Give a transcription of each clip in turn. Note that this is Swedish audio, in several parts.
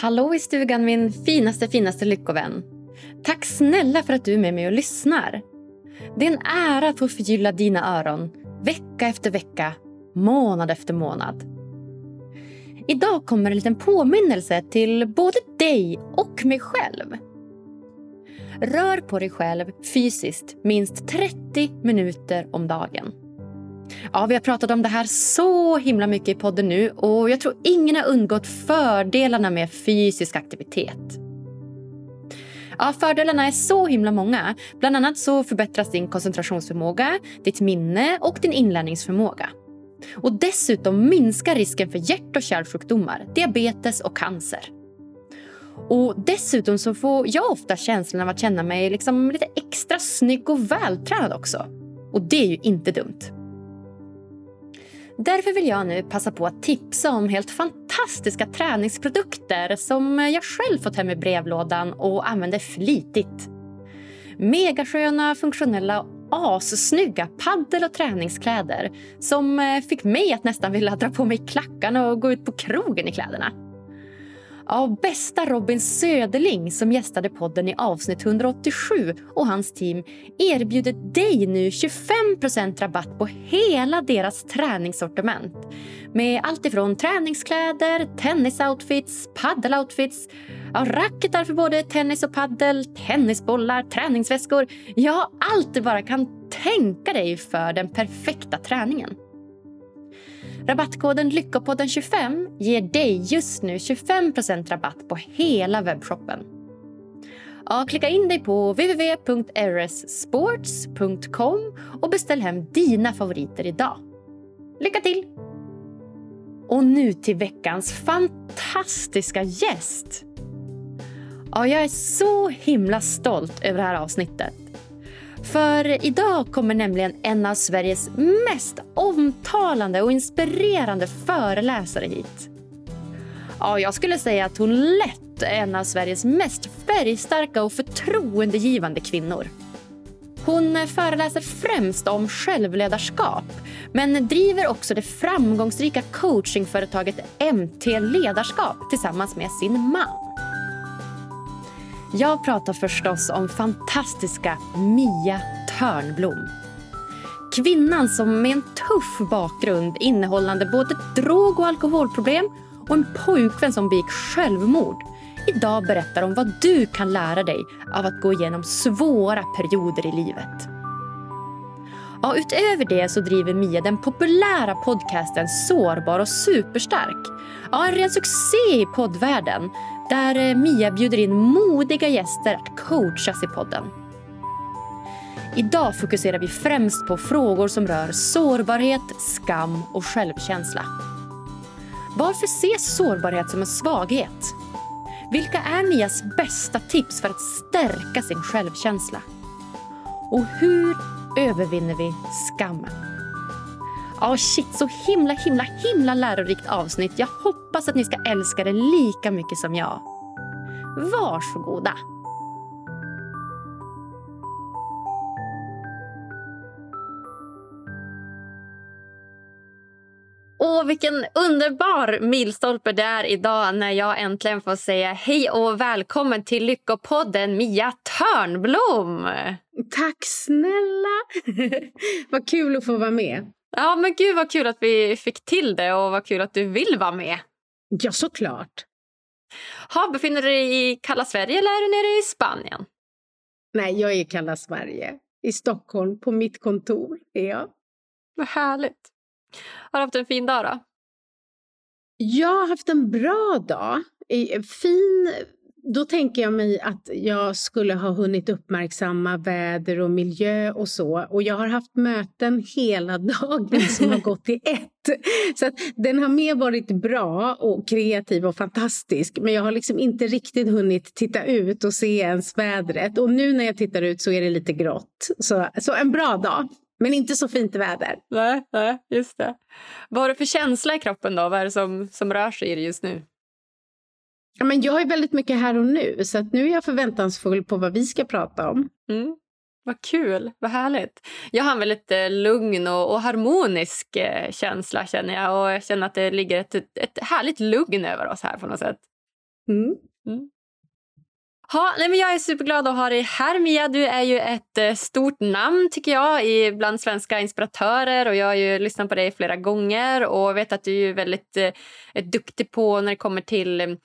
Hallå i stugan min finaste, finaste lyckovän. Tack snälla för att du är med mig och lyssnar. Det är en ära att få förgylla dina öron vecka efter vecka, månad efter månad. Idag kommer en liten påminnelse till både dig och mig själv. Rör på dig själv fysiskt minst 30 minuter om dagen. Ja, vi har pratat om det här så himla mycket i podden nu och jag tror ingen har undgått fördelarna med fysisk aktivitet. Ja, fördelarna är så himla många. Bland annat så förbättras din koncentrationsförmåga, ditt minne och din inlärningsförmåga. Och dessutom minskar risken för hjärt och kärlsjukdomar, diabetes och cancer. Och Dessutom så får jag ofta känslan av att känna mig liksom lite extra snygg och vältränad också. Och det är ju inte dumt. Därför vill jag nu passa på att tipsa om helt fantastiska träningsprodukter som jag själv fått hem i brevlådan och använder flitigt. Megasköna, funktionella assnygga paddel och träningskläder som eh, fick mig att nästan vilja dra på mig klackarna och gå ut på krogen i kläderna. Av bästa Robin Söderling som gästade podden i avsnitt 187 och hans team erbjuder dig nu 25% rabatt på hela deras träningssortiment med allt ifrån träningskläder, tennisoutfits, paddeloutfits ja, racketar för både tennis och paddel, tennisbollar, träningsväskor ja, allt du bara kan tänka dig för den perfekta träningen. Rabattkoden Lyckopodden25 ger dig just nu 25% rabatt på hela webbshoppen. Ja, klicka in dig på www.rssports.com och beställ hem dina favoriter idag. Lycka till! Och nu till veckans fantastiska gäst. Ja, jag är så himla stolt över det här avsnittet. För idag kommer nämligen en av Sveriges mest omtalande och inspirerande föreläsare hit. Ja, jag skulle säga att hon lätt är en av Sveriges mest färgstarka och förtroendegivande kvinnor. Hon föreläser främst om självledarskap men driver också det framgångsrika coachingföretaget MT Ledarskap tillsammans med sin man. Jag pratar förstås om fantastiska Mia Törnblom. Kvinnan som med en tuff bakgrund innehållande både drog och alkoholproblem och en pojkvän som begick självmord idag berättar om vad du kan lära dig av att gå igenom svåra perioder i livet. Ja, utöver det så driver Mia den populära podcasten Sårbar och superstark. Ja, en ren succé i poddvärlden där eh, Mia bjuder in modiga gäster att coachas i podden. Idag fokuserar vi främst på frågor som rör sårbarhet, skam och självkänsla. Varför ses sårbarhet som en svaghet? Vilka är Mias bästa tips för att stärka sin självkänsla? Och hur övervinner vi skammen? Ja, shit, så himla, himla, himla lärorikt avsnitt. Jag hoppas att ni ska älska det lika mycket som jag. Varsågoda! Åh, vilken underbar milstolpe det är idag när jag äntligen får säga hej och välkommen till Lyckopodden Mia Törnblom. Tack snälla! vad kul att få vara med. Ja, men gud vad kul att vi fick till det och vad kul att du vill vara med. Ja, såklart. Ha, befinner du dig i kalla Sverige eller är du nere i Spanien? Nej, jag är i kalla Sverige. I Stockholm, på mitt kontor är jag. Vad härligt. Har du haft en fin dag då? Jag har haft en bra dag. Fin då tänker jag mig att jag skulle ha hunnit uppmärksamma väder och miljö och så. Och jag har haft möten hela dagen som har gått i ett. Så att den har mer varit bra och kreativ och fantastisk. Men jag har liksom inte riktigt hunnit titta ut och se ens vädret. Och nu när jag tittar ut så är det lite grått. Så, så en bra dag. Men inte så fint väder. Nej, nej, just det. Vad har du för känsla i kroppen då? Vad är det som, som rör sig i dig just nu? Ja, men jag är väldigt mycket här och nu, så att nu är jag förväntansfull på vad vi ska prata om. Mm. Vad kul, vad härligt. Jag har en väldigt eh, lugn och, och harmonisk eh, känsla känner jag och jag känner att det ligger ett, ett härligt lugn över oss här på något sätt. Mm. Mm. Ha, nej men jag är superglad att ha dig här, Mia. Du är ju ett eh, stort namn tycker jag i bland svenska inspiratörer. och Jag har ju lyssnat på dig flera gånger och vet att du är väldigt eh, duktig på när det kommer till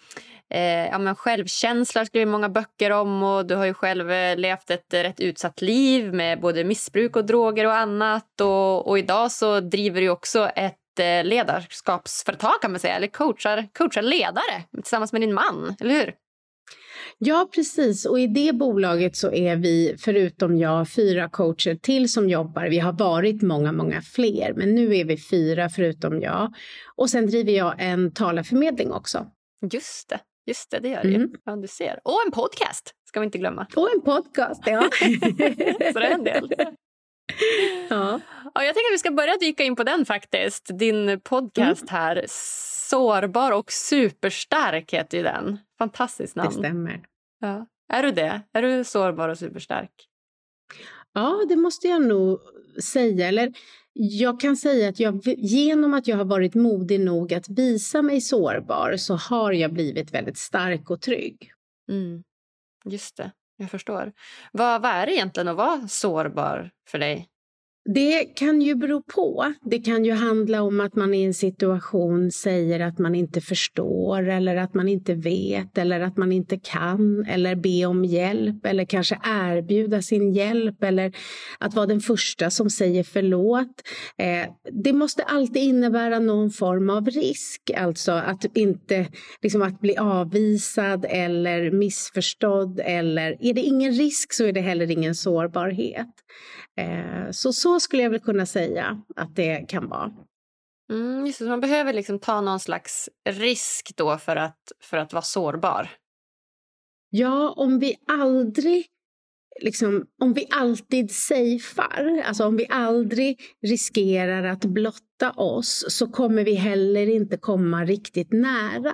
eh, ja, men självkänsla. Skriver många böcker om och du har ju själv eh, levt ett rätt utsatt liv med både missbruk och droger och annat. Och, och idag så driver du också ett eh, ledarskapsföretag kan man säga, eller coachar, coachar ledare tillsammans med din man, eller hur? Ja, precis. Och i det bolaget så är vi, förutom jag, fyra coacher till som jobbar. Vi har varit många, många fler, men nu är vi fyra förutom jag. Och sen driver jag en talarförmedling också. Just det, just det, det gör mm. du. Ja, du ser. Och en podcast, ska vi inte glömma. Och en podcast, ja. så det är en del. Ja. ja. Jag tänker att vi ska börja dyka in på den faktiskt. Din podcast mm. här. Sårbar och superstark heter ju den. Fantastiskt namn. Det stämmer. Ja. Är du det? Är du sårbar och superstark? Ja, det måste jag nog säga. Eller jag kan säga att jag, genom att jag har varit modig nog att visa mig sårbar så har jag blivit väldigt stark och trygg. Mm. Just det, jag förstår. Vad, vad är det egentligen att vara sårbar för dig? Det kan ju bero på. Det kan ju handla om att man i en situation säger att man inte förstår eller att man inte vet eller att man inte kan eller be om hjälp eller kanske erbjuda sin hjälp eller att vara den första som säger förlåt. Eh, det måste alltid innebära någon form av risk, alltså att inte liksom att bli avvisad eller missförstådd eller är det ingen risk så är det heller ingen sårbarhet. Eh, så så skulle jag väl kunna säga att det kan vara. Mm, just det, man behöver liksom ta någon slags risk då för att, för att vara sårbar. Ja, om vi aldrig Liksom, om vi alltid safear, alltså om vi aldrig riskerar att blotta oss så kommer vi heller inte komma riktigt nära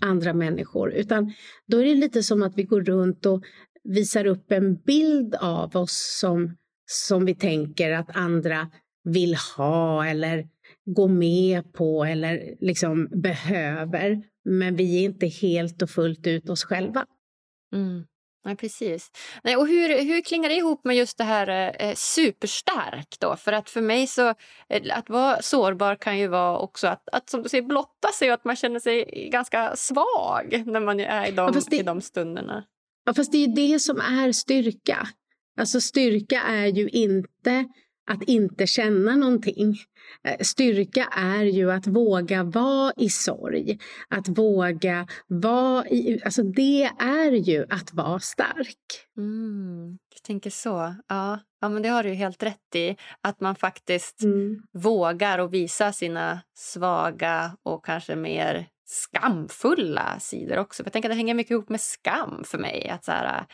andra människor. Utan då är det lite som att vi går runt och visar upp en bild av oss som, som vi tänker att andra vill ha eller gå med på eller liksom behöver. Men vi är inte helt och fullt ut oss själva. Mm. Nej, precis. Nej, och hur, hur klingar det ihop med just det här eh, superstark? Då? För att för mig så eh, att vara sårbar kan ju vara också att, att som du säger blotta sig och att man känner sig ganska svag när man är i de, ja, det, i de stunderna. Ja, fast det är det som är styrka. Alltså styrka är ju inte att inte känna någonting. Eh, styrka är ju att våga vara i sorg, att våga vara i... Alltså det är ju att vara stark. Mm, du tänker så. Ja. ja, men det har du helt rätt i. Att man faktiskt mm. vågar och visa sina svaga och kanske mer skamfulla sidor också. För jag tänker att det hänger mycket ihop med skam för mig. Att så här,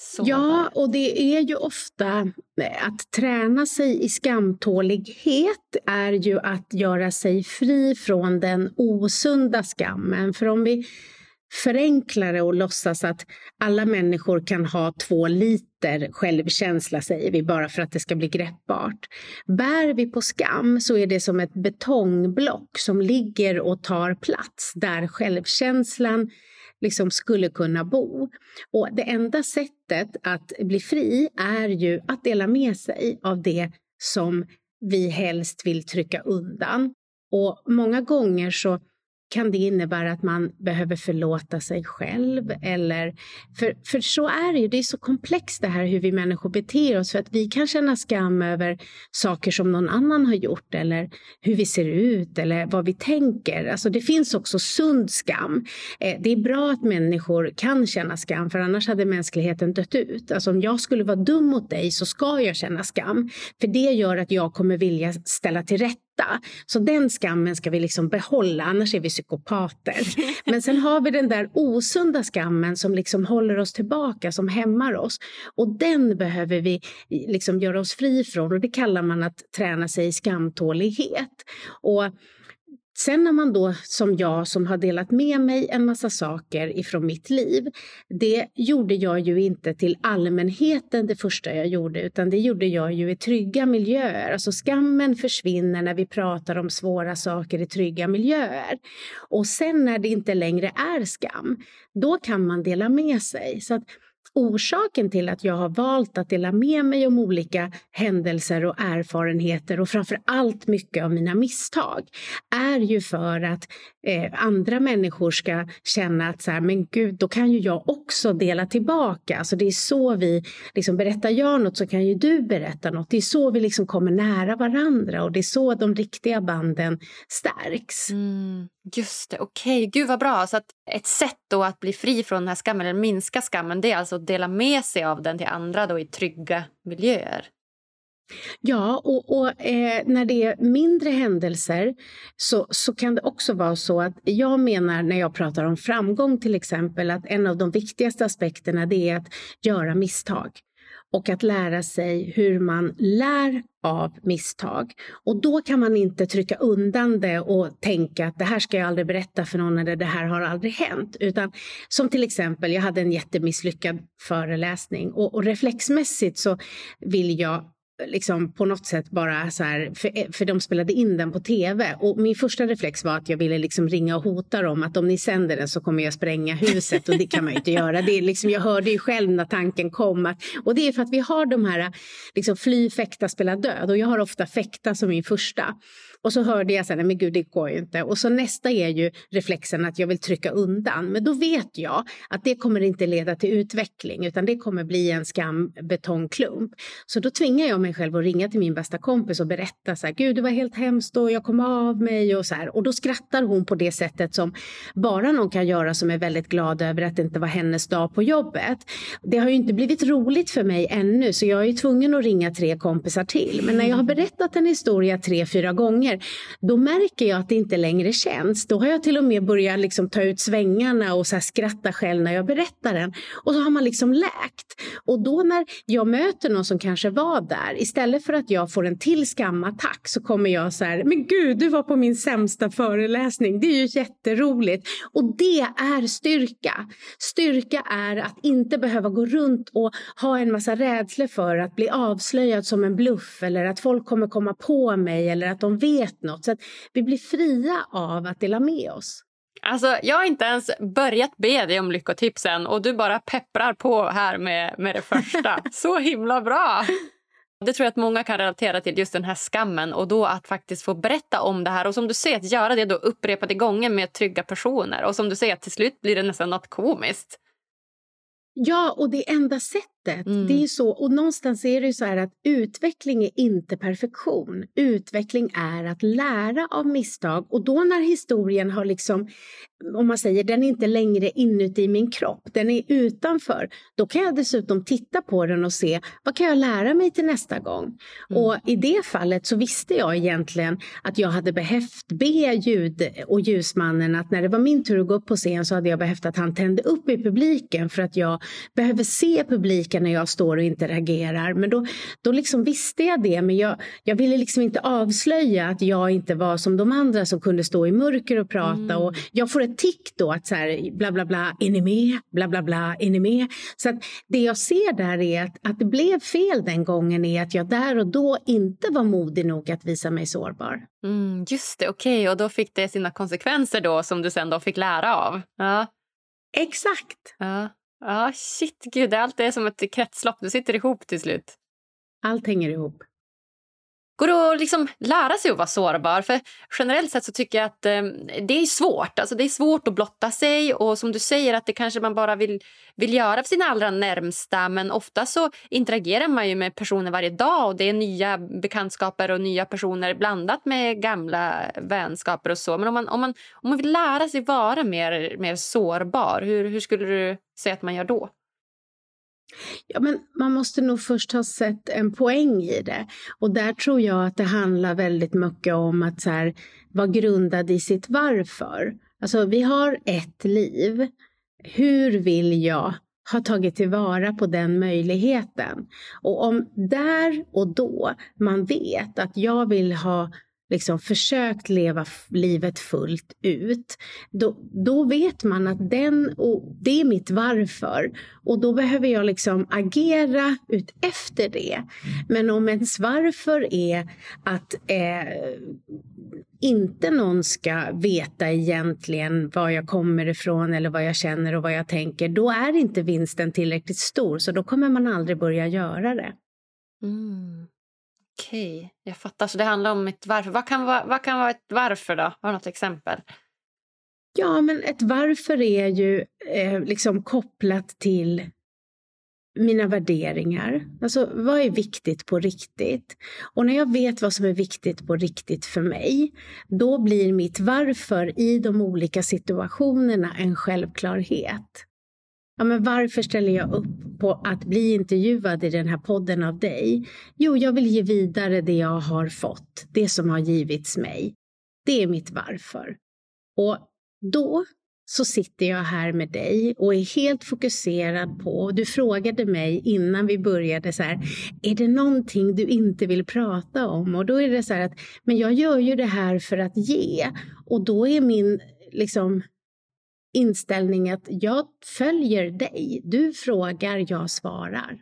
så ja, och det är ju ofta eh, att träna sig i skamtålighet är ju att göra sig fri från den osunda skammen. För om vi förenklar det och låtsas att alla människor kan ha två liter självkänsla, säger vi, bara för att det ska bli greppbart. Bär vi på skam så är det som ett betongblock som ligger och tar plats där självkänslan liksom skulle kunna bo. Och det enda sättet att bli fri är ju att dela med sig av det som vi helst vill trycka undan. Och många gånger så kan det innebära att man behöver förlåta sig själv. Eller, för, för så är det ju, det är så komplext det här hur vi människor beter oss. För att vi kan känna skam över saker som någon annan har gjort eller hur vi ser ut eller vad vi tänker. Alltså det finns också sund skam. Eh, det är bra att människor kan känna skam för annars hade mänskligheten dött ut. Alltså om jag skulle vara dum mot dig så ska jag känna skam. För det gör att jag kommer vilja ställa till rätta så den skammen ska vi liksom behålla, annars är vi psykopater. Men sen har vi den där osunda skammen som liksom håller oss tillbaka, som hämmar oss. Och den behöver vi liksom göra oss fri från och det kallar man att träna sig i skamtålighet. Och Sen när man då som jag som har delat med mig en massa saker ifrån mitt liv, det gjorde jag ju inte till allmänheten det första jag gjorde, utan det gjorde jag ju i trygga miljöer. Alltså skammen försvinner när vi pratar om svåra saker i trygga miljöer. Och sen när det inte längre är skam, då kan man dela med sig. Så att orsaken till att jag har valt att dela med mig om olika händelser och erfarenheter och framför allt mycket av mina misstag är ju för att eh, andra människor ska känna att så här, men gud, då kan ju jag också dela tillbaka. Alltså det är så vi, liksom, berättar jag något så kan ju du berätta något. Det är så vi liksom kommer nära varandra och det är så de riktiga banden stärks. Mm. Just det, okej. Okay. Gud vad bra. Så att ett sätt då att bli fri från den här skammen, eller minska skammen, det är alltså att dela med sig av den till andra då i trygga miljöer. Ja, och, och eh, när det är mindre händelser så, så kan det också vara så att jag menar när jag pratar om framgång till exempel att en av de viktigaste aspekterna det är att göra misstag och att lära sig hur man lär av misstag. Och då kan man inte trycka undan det och tänka att det här ska jag aldrig berätta för någon eller det här har aldrig hänt. Utan som till exempel, jag hade en jättemisslyckad föreläsning och, och reflexmässigt så vill jag liksom på något sätt bara så här, för, för de spelade in den på tv och min första reflex var att jag ville liksom ringa och hota dem att om ni sänder den så kommer jag spränga huset och det kan man ju inte göra. Det är liksom, jag hörde ju själv när tanken kom att, och det är för att vi har de här liksom fly, fäkta, spela död och jag har ofta fäkta som min första. Och så hörde jag sen, men gud det går ju inte. Och så nästa är ju reflexen att jag vill trycka undan. Men då vet jag att det kommer inte leda till utveckling utan det kommer bli en skambetongklump. Så då tvingar jag mig själv att ringa till min bästa kompis och berätta så här, gud det var helt hemskt och jag kom av mig och så här. Och då skrattar hon på det sättet som bara någon kan göra som är väldigt glad över att det inte var hennes dag på jobbet. Det har ju inte blivit roligt för mig ännu så jag är tvungen att ringa tre kompisar till. Men när jag har berättat en historia tre, fyra gånger då märker jag att det inte längre känns. Då har jag till och med börjat liksom ta ut svängarna och så skratta själv när jag berättar den. Och så har man liksom läkt. Och då när jag möter någon som kanske var där, istället för att jag får en till skamattack så kommer jag så här, men gud, du var på min sämsta föreläsning. Det är ju jätteroligt. Och det är styrka. Styrka är att inte behöva gå runt och ha en massa rädslor för att bli avslöjad som en bluff eller att folk kommer komma på mig eller att de vet vet något. Så att vi blir fria av att dela med oss. Alltså, jag har inte ens börjat be dig om lyckotipsen och du bara pepprar på här med, med det första. Så himla bra! Det tror jag att många kan relatera till, just den här skammen. Och då att faktiskt få berätta om det här. Och som du säger, att göra det då upprepade gånger med trygga personer. Och som du säger, till slut blir det nästan något komiskt. Ja, och det enda sättet sättet. Mm. Det är så, och någonstans är det så här att utveckling är inte perfektion. Utveckling är att lära av misstag och då när historien har liksom, om man säger den är inte längre inuti min kropp, den är utanför, då kan jag dessutom titta på den och se vad kan jag lära mig till nästa gång? Mm. Och i det fallet så visste jag egentligen att jag hade behövt be ljud och ljusmannen att när det var min tur att gå upp på scen så hade jag behövt att han tände upp i publiken för att jag behöver se publiken vecka när jag står och interagerar. Men då, då liksom visste jag det, men jag, jag ville liksom inte avslöja att jag inte var som de andra som kunde stå i mörker och prata. Mm. Och jag får ett tick då att så här, bla bla bla, är ni med? Bla bla bla, är ni med? Så att det jag ser där är att, att det blev fel den gången är att jag där och då inte var modig nog att visa mig sårbar. Mm, just det, okej. Okay. Och då fick det sina konsekvenser då som du sen då fick lära av. Ja. Exakt. Ja. Ja, shit, gud, allt är som ett kretslopp. Du sitter ihop till slut. Allt hänger ihop. Går det att liksom lära sig att vara sårbar? För generellt sett så tycker jag att eh, det är svårt. Alltså det är svårt att blotta sig och som du säger att det kanske man bara vill, vill göra för sina allra närmsta. Men ofta så interagerar man ju med personer varje dag och det är nya bekantskaper och nya personer blandat med gamla vänskaper och så. Men om man, om man, om man vill lära sig vara mer, mer sårbar, hur, hur skulle du säga att man gör då? Ja, men man måste nog först ha sett en poäng i det. Och där tror jag att det handlar väldigt mycket om att så här, vara grundad i sitt varför. Alltså, vi har ett liv. Hur vill jag ha tagit tillvara på den möjligheten? Och om där och då man vet att jag vill ha liksom försökt leva livet fullt ut, då, då vet man att den, och det är mitt varför. Och då behöver jag liksom agera ut efter det. Men om ens varför är att eh, inte någon ska veta egentligen var jag kommer ifrån eller vad jag känner och vad jag tänker, då är inte vinsten tillräckligt stor. Så då kommer man aldrig börja göra det. Mm. Okej, okay. jag fattar. Så det handlar om ett varför. Vad kan, vara, vad kan vara ett varför då? Har du något exempel? Ja, men ett varför är ju eh, liksom kopplat till mina värderingar. Alltså vad är viktigt på riktigt? Och när jag vet vad som är viktigt på riktigt för mig, då blir mitt varför i de olika situationerna en självklarhet. Ja, men varför ställer jag upp på att bli intervjuad i den här podden av dig? Jo, jag vill ge vidare det jag har fått, det som har givits mig. Det är mitt varför. Och då så sitter jag här med dig och är helt fokuserad på, du frågade mig innan vi började så här, är det någonting du inte vill prata om? Och då är det så här att, men jag gör ju det här för att ge och då är min liksom inställning att jag följer dig. Du frågar, jag svarar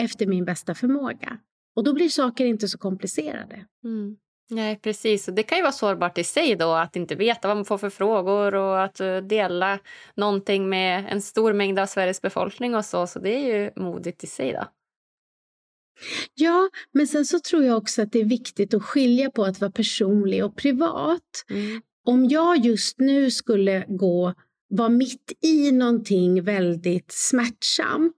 efter min bästa förmåga. Och då blir saker inte så komplicerade. Mm. Nej, precis. Och det kan ju vara sårbart i sig då att inte veta vad man får för frågor och att eh, dela någonting med en stor mängd av Sveriges befolkning och så. Så det är ju modigt i sig då. Ja, men sen så tror jag också att det är viktigt att skilja på att vara personlig och privat. Mm. Om jag just nu skulle gå var mitt i någonting väldigt smärtsamt,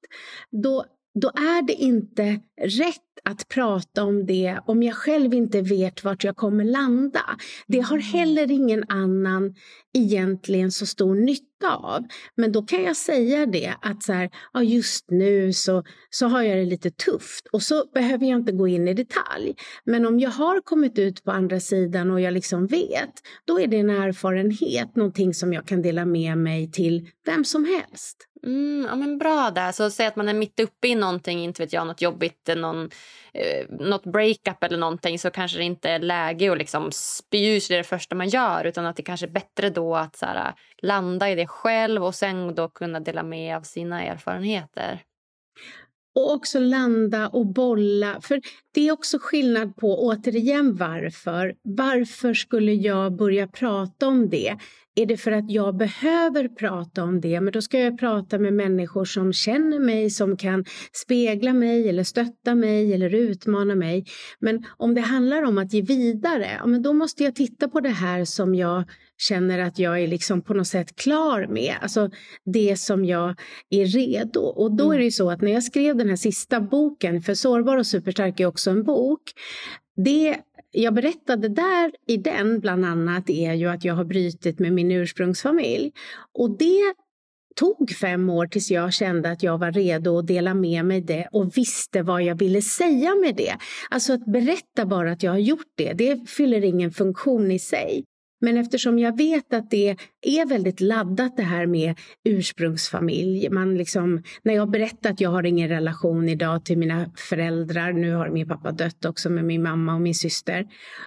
då, då är det inte rätt att prata om det om jag själv inte vet vart jag kommer landa. Det har mm. heller ingen annan egentligen så stor nytta av. Men då kan jag säga det att så här, ja, just nu så, så har jag det lite tufft och så behöver jag inte gå in i detalj. Men om jag har kommit ut på andra sidan och jag liksom vet, då är det en erfarenhet, någonting som jag kan dela med mig till vem som helst. Mm, ja, men bra där. Så säg att man är mitt uppe i någonting, inte vet jag, något jobbigt, eh, någon, eh, något breakup eller någonting så kanske det inte är läge att liksom spy ur sig det första man gör utan att det kanske är bättre då att så här, landa i det själv och sen då kunna dela med av sina erfarenheter. Och också landa och bolla. För det är också skillnad på, återigen varför. Varför skulle jag börja prata om det? Är det för att jag behöver prata om det? Men då ska jag prata med människor som känner mig, som kan spegla mig eller stötta mig eller utmana mig. Men om det handlar om att ge vidare, ja, men då måste jag titta på det här som jag känner att jag är liksom på något sätt klar med. Alltså det som jag är redo. Och då är det ju så att när jag skrev den här sista boken, för Sårbar och superstark är också en bok, det jag berättade där i den bland annat är ju att jag har brutit med min ursprungsfamilj. Och det tog fem år tills jag kände att jag var redo att dela med mig det och visste vad jag ville säga med det. Alltså att berätta bara att jag har gjort det, det fyller ingen funktion i sig. Men eftersom jag vet att det är väldigt laddat det här med ursprungsfamilj. Man liksom, när jag berättar att jag har ingen relation idag till mina föräldrar, nu har min pappa dött också med min mamma och min syster.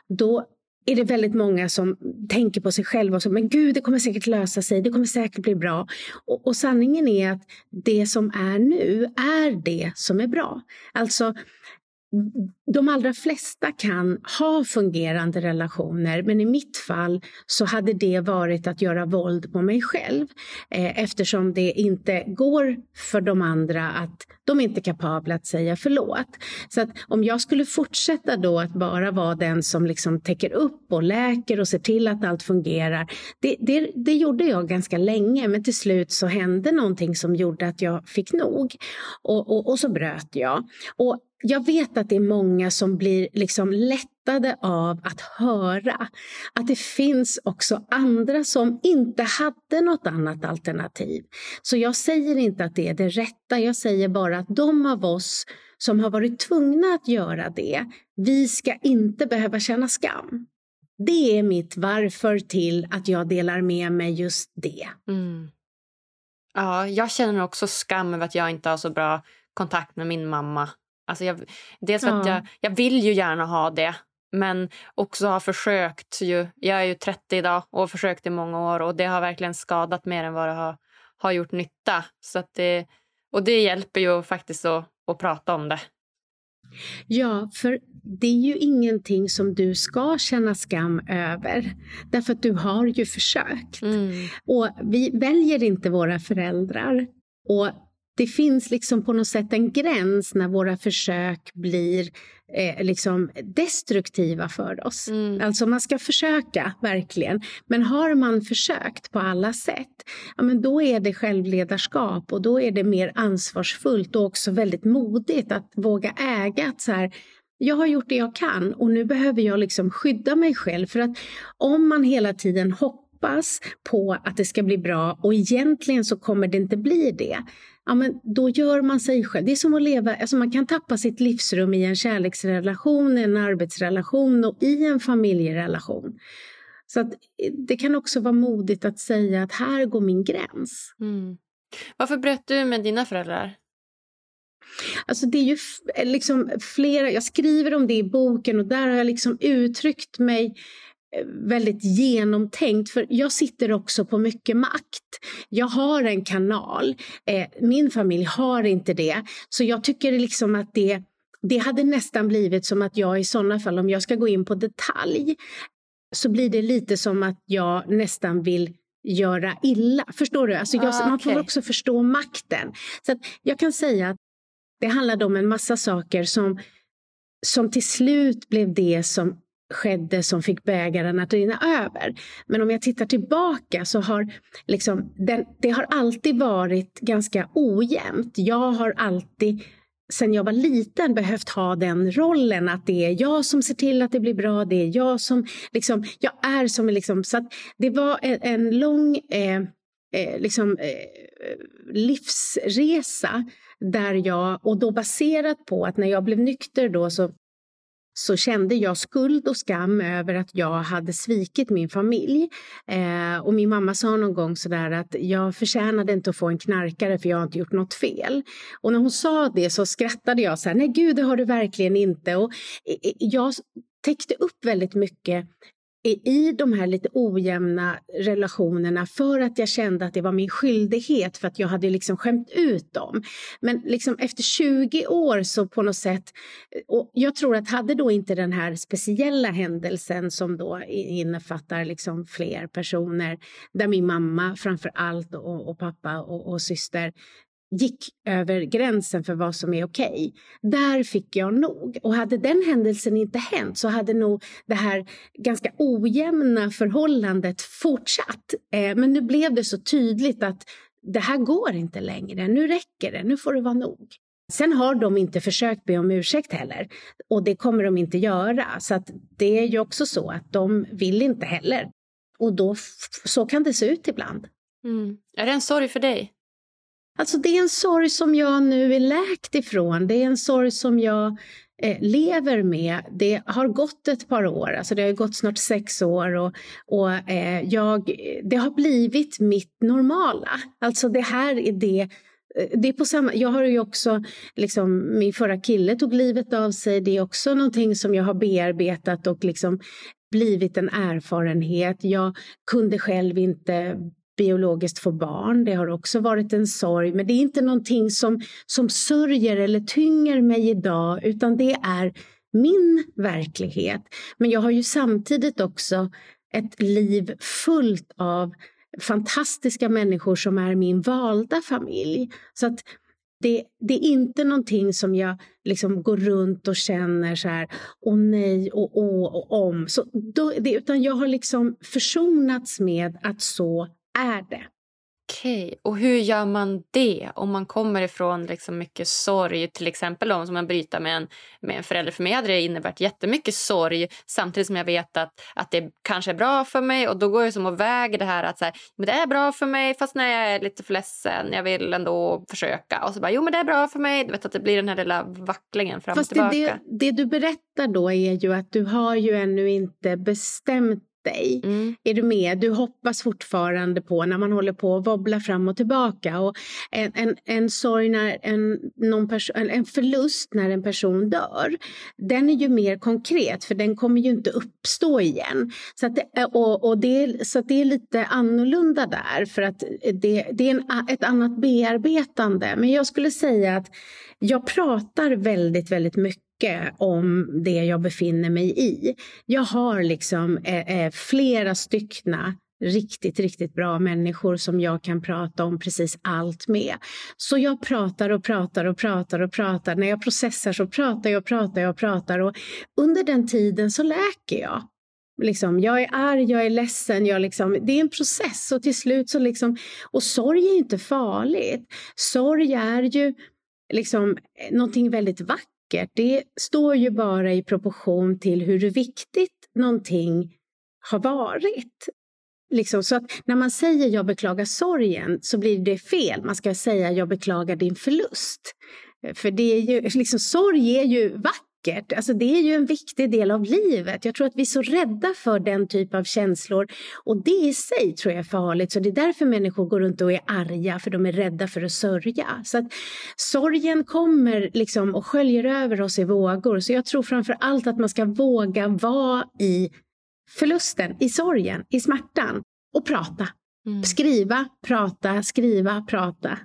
Då är det väldigt många som tänker på sig själva och så, men gud, det kommer säkert lösa sig, det kommer säkert bli bra. Och, och sanningen är att det som är nu är det som är bra. Alltså, de allra flesta kan ha fungerande relationer men i mitt fall så hade det varit att göra våld på mig själv eh, eftersom det inte går för de andra att de är inte kapabla att säga förlåt. Så att om jag skulle fortsätta då att bara vara den som liksom täcker upp och läker och ser till att allt fungerar. Det, det, det gjorde jag ganska länge men till slut så hände någonting som gjorde att jag fick nog och, och, och så bröt jag. Och jag vet att det är många som blir liksom lättade av att höra att det finns också andra som inte hade något annat alternativ. Så jag säger inte att det är det rätta, jag säger bara att de av oss som har varit tvungna att göra det, vi ska inte behöva känna skam. Det är mitt varför till att jag delar med mig just det. Mm. Ja, jag känner också skam över att jag inte har så bra kontakt med min mamma Alltså jag, dels för ja. att jag, jag vill ju gärna ha det men också har försökt. Ju, jag är ju 30 idag och har försökt i många år och det har verkligen skadat mer än vad det har, har gjort nytta. Så det, och det hjälper ju faktiskt att, att prata om det. Ja, för det är ju ingenting som du ska känna skam över. Därför att du har ju försökt. Mm. Och vi väljer inte våra föräldrar. Och det finns liksom på något sätt en gräns när våra försök blir eh, liksom destruktiva för oss. Mm. Alltså man ska försöka, verkligen. Men har man försökt på alla sätt, ja, men då är det självledarskap och då är det mer ansvarsfullt och också väldigt modigt att våga äga att så här, jag har gjort det jag kan och nu behöver jag liksom skydda mig själv. För att om man hela tiden hoppas på att det ska bli bra och egentligen så kommer det inte bli det ja, men då gör man sig själv. Det är som att leva, alltså man kan tappa sitt livsrum i en kärleksrelation, en arbetsrelation och i en familjerelation. Så att eh, det kan också vara modigt att säga att här går min gräns. Mm. Varför bröt du med dina föräldrar? Alltså det är ju eh, liksom flera, jag skriver om det i boken och där har jag liksom uttryckt mig väldigt genomtänkt, för jag sitter också på mycket makt. Jag har en kanal, eh, min familj har inte det. Så jag tycker liksom att det, det hade nästan blivit som att jag i sådana fall, om jag ska gå in på detalj, så blir det lite som att jag nästan vill göra illa. Förstår du? Alltså jag, ah, okay. Man får också förstå makten. Så jag kan säga att det handlade om en massa saker som, som till slut blev det som skedde som fick bägaren att rinna över. Men om jag tittar tillbaka så har liksom, den, det har alltid varit ganska ojämnt. Jag har alltid sen jag var liten behövt ha den rollen att det är jag som ser till att det blir bra, det är jag som liksom, jag är som liksom, så att det var en, en lång eh, eh, liksom, eh, livsresa där jag, och då baserat på att när jag blev nykter då så så kände jag skuld och skam över att jag hade svikit min familj. Eh, och min mamma sa någon gång sådär att jag förtjänade inte att få en knarkare för jag har inte gjort något fel. Och när hon sa det så skrattade jag så här, nej gud det har du verkligen inte. Och eh, eh, jag täckte upp väldigt mycket i de här lite ojämna relationerna för att jag kände att det var min skyldighet för att jag hade liksom skämt ut dem. Men liksom efter 20 år så på något sätt, och jag tror att hade då inte den här speciella händelsen som då innefattar liksom fler personer, där min mamma framför allt och, och pappa och, och syster gick över gränsen för vad som är okej. Okay. Där fick jag nog. Och hade den händelsen inte hänt så hade nog det här ganska ojämna förhållandet fortsatt. Eh, men nu blev det så tydligt att det här går inte längre. Nu räcker det. Nu får det vara nog. Sen har de inte försökt be om ursäkt heller och det kommer de inte göra. Så att det är ju också så att de vill inte heller. Och då, så kan det se ut ibland. Mm. Är det en sorg för dig? Alltså det är en sorg som jag nu är läkt ifrån. Det är en sorg som jag eh, lever med. Det har gått ett par år, alltså det har gått snart sex år och, och eh, jag, det har blivit mitt normala. Alltså det här är det eh, det är på samma, jag har ju också, liksom, min förra kille tog livet av sig. Det är också någonting som jag har bearbetat och liksom blivit en erfarenhet. Jag kunde själv inte biologiskt få barn. Det har också varit en sorg, men det är inte någonting som, som sörjer eller tynger mig idag, utan det är min verklighet. Men jag har ju samtidigt också ett liv fullt av fantastiska människor som är min valda familj. Så att det, det, är inte någonting som jag liksom går runt och känner så här, åh nej och åh och om. Så då, det, utan jag har liksom försonats med att så är det. Okej, okay. och hur gör man det om man kommer ifrån liksom mycket sorg? Till exempel om man bryter med en, med en förälder. För mig hade det inneburit jättemycket sorg samtidigt som jag vet att, att det kanske är bra för mig. Och Då går jag som och väger det här att så här, men det är bra för mig fast när jag är lite för ledsen. Jag vill ändå försöka. Och så bara, jo men det är bra för mig. Du vet att det blir den här lilla vacklingen fram fast och tillbaka. Det, det, det du berättar då är ju att du har ju ännu inte bestämt dig. Mm. Är du med? Du hoppas fortfarande på när man håller på att wobbla fram och tillbaka. Och en, en, en sorg när en, någon person, en förlust när en person dör, den är ju mer konkret för den kommer ju inte uppstå igen. Så, att det, och, och det, så det är lite annorlunda där för att det, det är en, ett annat bearbetande. Men jag skulle säga att jag pratar väldigt, väldigt mycket om det jag befinner mig i. Jag har liksom eh, eh, flera styckna riktigt, riktigt bra människor som jag kan prata om precis allt med. Så jag pratar och pratar och pratar och pratar. När jag processar så pratar jag och pratar jag och pratar och under den tiden så läker jag. Liksom, jag är arg, jag är ledsen, jag liksom, det är en process och till slut så liksom, och sorg är inte farligt. Sorg är ju liksom eh, någonting väldigt vackert vackert, det står ju bara i proportion till hur viktigt någonting har varit. Liksom, så att när man säger jag beklagar sorgen så blir det fel. Man ska säga jag beklagar din förlust. För det är ju, liksom, sorg är ju vackert vackert. Alltså det är ju en viktig del av livet. Jag tror att vi är så rädda för den typ av känslor och det i sig tror jag är farligt. Så det är därför människor går runt och är arga för de är rädda för att sörja. Så att sorgen kommer liksom och sköljer över oss i vågor. Så jag tror framför allt att man ska våga vara i förlusten, i sorgen, i smärtan och prata. Mm. Skriva, prata, skriva, prata.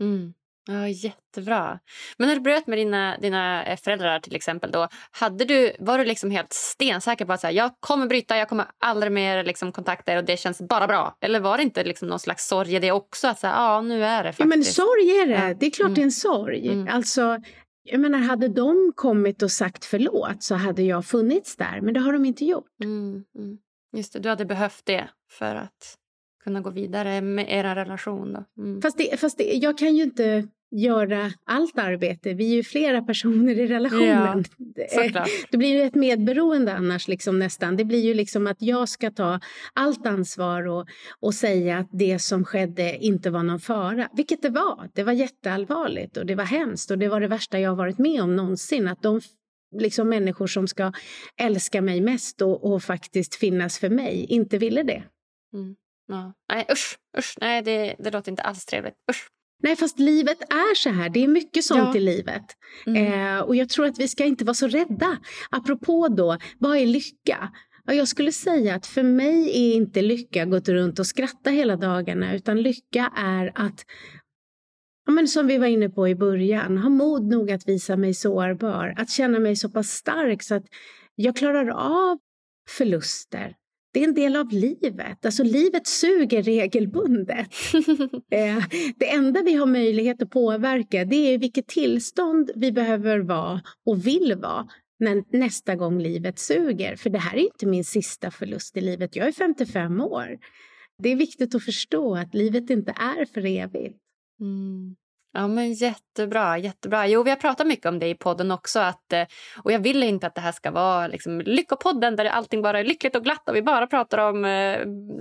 Mm. Ja, jättebra. Men när du bröt med dina, dina eh, föräldrar till exempel, då, hade du, var du liksom helt stensäker på att så här, jag kommer bryta, jag kommer aldrig mer liksom, kontakta er och det känns bara bra? Eller var det inte liksom någon slags sorg i det också? Att så här, ja, nu är det faktiskt. Ja, men sorg är det. Det är klart mm. det är en sorg. Mm. Alltså, jag menar, hade de kommit och sagt förlåt så hade jag funnits där, men det har de inte gjort. Mm. mm. Just det, du hade behövt det för att kunna gå vidare med er relation. Då. Mm. Fast, det, fast det, jag kan ju inte göra allt arbete. Vi är ju flera personer i relationen. Ja, det blir ju ett medberoende annars liksom nästan. Det blir ju liksom att jag ska ta allt ansvar och, och säga att det som skedde inte var någon fara. Vilket det var. Det var jätteallvarligt och det var hemskt och det var det värsta jag varit med om någonsin. Att de liksom människor som ska älska mig mest och, och faktiskt finnas för mig inte ville det. Mm. Ja. Nej, usch, usch. Nej, det, det låter inte alls trevligt. Usch. Nej, fast livet är så här. Det är mycket sånt ja. i livet. Mm. Eh, och jag tror att vi ska inte vara så rädda. Apropå då, vad är lycka? Ja, jag skulle säga att för mig är inte lycka att gå runt och skratta hela dagarna, utan lycka är att Ja, men som vi var inne på i början, ha mod nog att visa mig sårbar, att känna mig så pass stark så att jag klarar av förluster, det är en del av livet. Alltså livet suger regelbundet. Eh, det enda vi har möjlighet att påverka det är vilket tillstånd vi behöver vara och vill vara när nästa gång livet suger. För det här är inte min sista förlust i livet. Jag är 55 år. Det är viktigt att förstå att livet inte är för evigt. Mm. Ja, men jättebra, jättebra. Jo, vi har pratat mycket om det i podden också. Att, eh, och jag vill inte att det här ska vara liksom, Lyckopodden där allting bara är lyckligt och glatt och vi bara pratar om eh,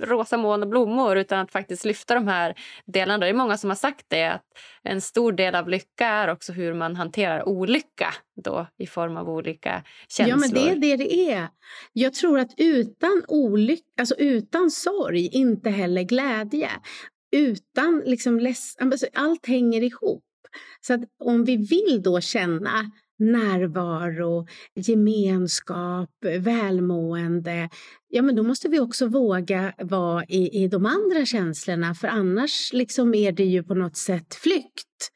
rosa moln och blommor utan att faktiskt lyfta de här delarna. Det är många som har sagt det att en stor del av lycka är också hur man hanterar olycka då i form av olika känslor. Ja, men det är det det är. Jag tror att utan olycka, alltså utan sorg, inte heller glädje utan liksom less, alltså, allt hänger ihop. Så att om vi vill då känna närvaro, gemenskap, välmående, ja men då måste vi också våga vara i, i de andra känslorna för annars liksom är det ju på något sätt flykt.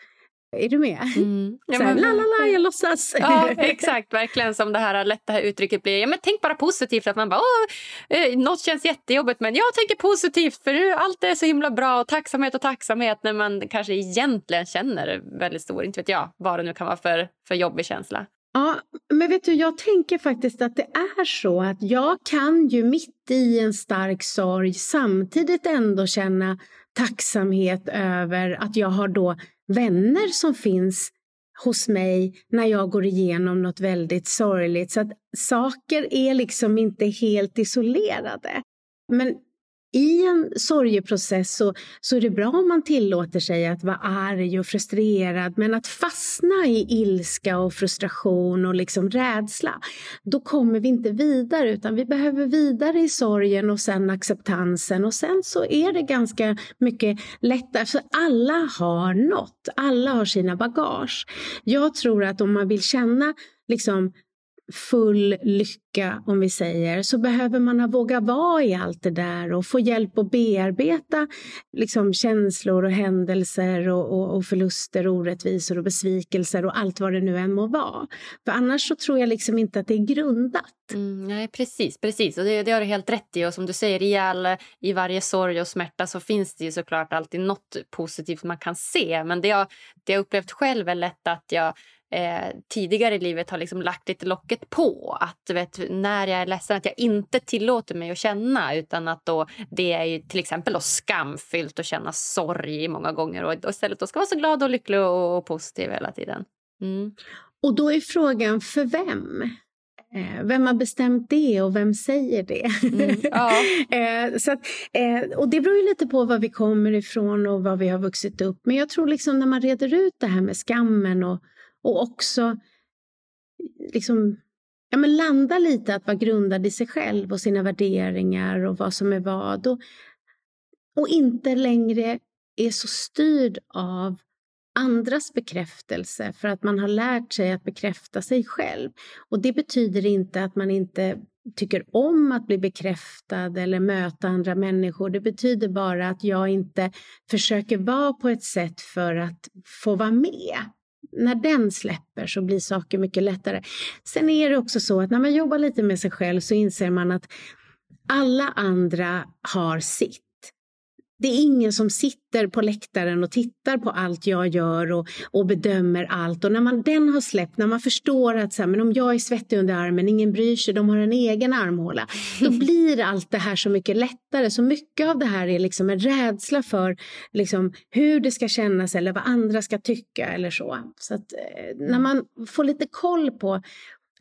Är du med? Mm. Ja, men, la, la, la, jag låtsas. Ja, exakt. Verkligen som det här lätta uttrycket blir. Ja, men tänk bara positivt. Att man bara, Åh, eh, något känns jättejobbigt men jag tänker positivt för nu allt är så himla bra. Och tacksamhet och tacksamhet när man kanske egentligen känner väldigt stor, inte vet jag, vad det nu kan vara för, för jobbig känsla. Ja, men vet du, jag tänker faktiskt att det är så att jag kan ju mitt i en stark sorg samtidigt ändå känna tacksamhet över att jag har då vänner som finns hos mig när jag går igenom något väldigt sorgligt. Så att saker är liksom inte helt isolerade. Men i en sorgeprocess så, så är det bra om man tillåter sig att vara arg och frustrerad men att fastna i ilska och frustration och liksom rädsla, då kommer vi inte vidare utan vi behöver vidare i sorgen och sen acceptansen och sen så är det ganska mycket lättare för alla har något, alla har sina bagage. Jag tror att om man vill känna liksom full lycka, om vi säger, så behöver man våga vara i allt det där och få hjälp att bearbeta liksom, känslor och händelser och, och, och förluster orättvisor och besvikelser och allt vad det nu än må vara. För annars så tror jag liksom inte att det är grundat. Mm, nej, precis, precis. Och det, det har du helt rätt i. Och som du säger, i, all, i varje sorg och smärta så finns det ju såklart alltid något positivt man kan se. Men det jag, det jag upplevt själv är lätt att jag eh, tidigare i livet har liksom lagt lite locket på. Att vet, när jag är ledsen att jag inte tillåter mig att känna utan att då det är ju till exempel då skamfyllt att känna sorg många gånger och istället då ska vara så glad och lycklig och, och positiv hela tiden. Mm. Och då är frågan för vem? Eh, vem har bestämt det och vem säger det? Mm, ja. eh, så att, eh, och det beror ju lite på var vi kommer ifrån och var vi har vuxit upp. Men jag tror liksom när man reder ut det här med skammen och och också liksom, ja, men landa lite att vara grundad i sig själv och sina värderingar och vad som är vad. Och, och inte längre är så styrd av andras bekräftelse för att man har lärt sig att bekräfta sig själv. Och det betyder inte att man inte tycker om att bli bekräftad eller möta andra människor. Det betyder bara att jag inte försöker vara på ett sätt för att få vara med när den släpper så blir saker mycket lättare. Sen är det också så att när man jobbar lite med sig själv så inser man att alla andra har sitt. Det är ingen som sitter på läktaren och tittar på allt jag gör och, och bedömer allt. Och när man den har släppt, när man förstår att så här, men om jag är svettig under armen, ingen bryr sig, de har en egen armhåla. Då blir allt det här så mycket lättare. Så mycket av det här är liksom en rädsla för liksom, hur det ska kännas eller vad andra ska tycka eller så. Så att, eh, när man får lite koll på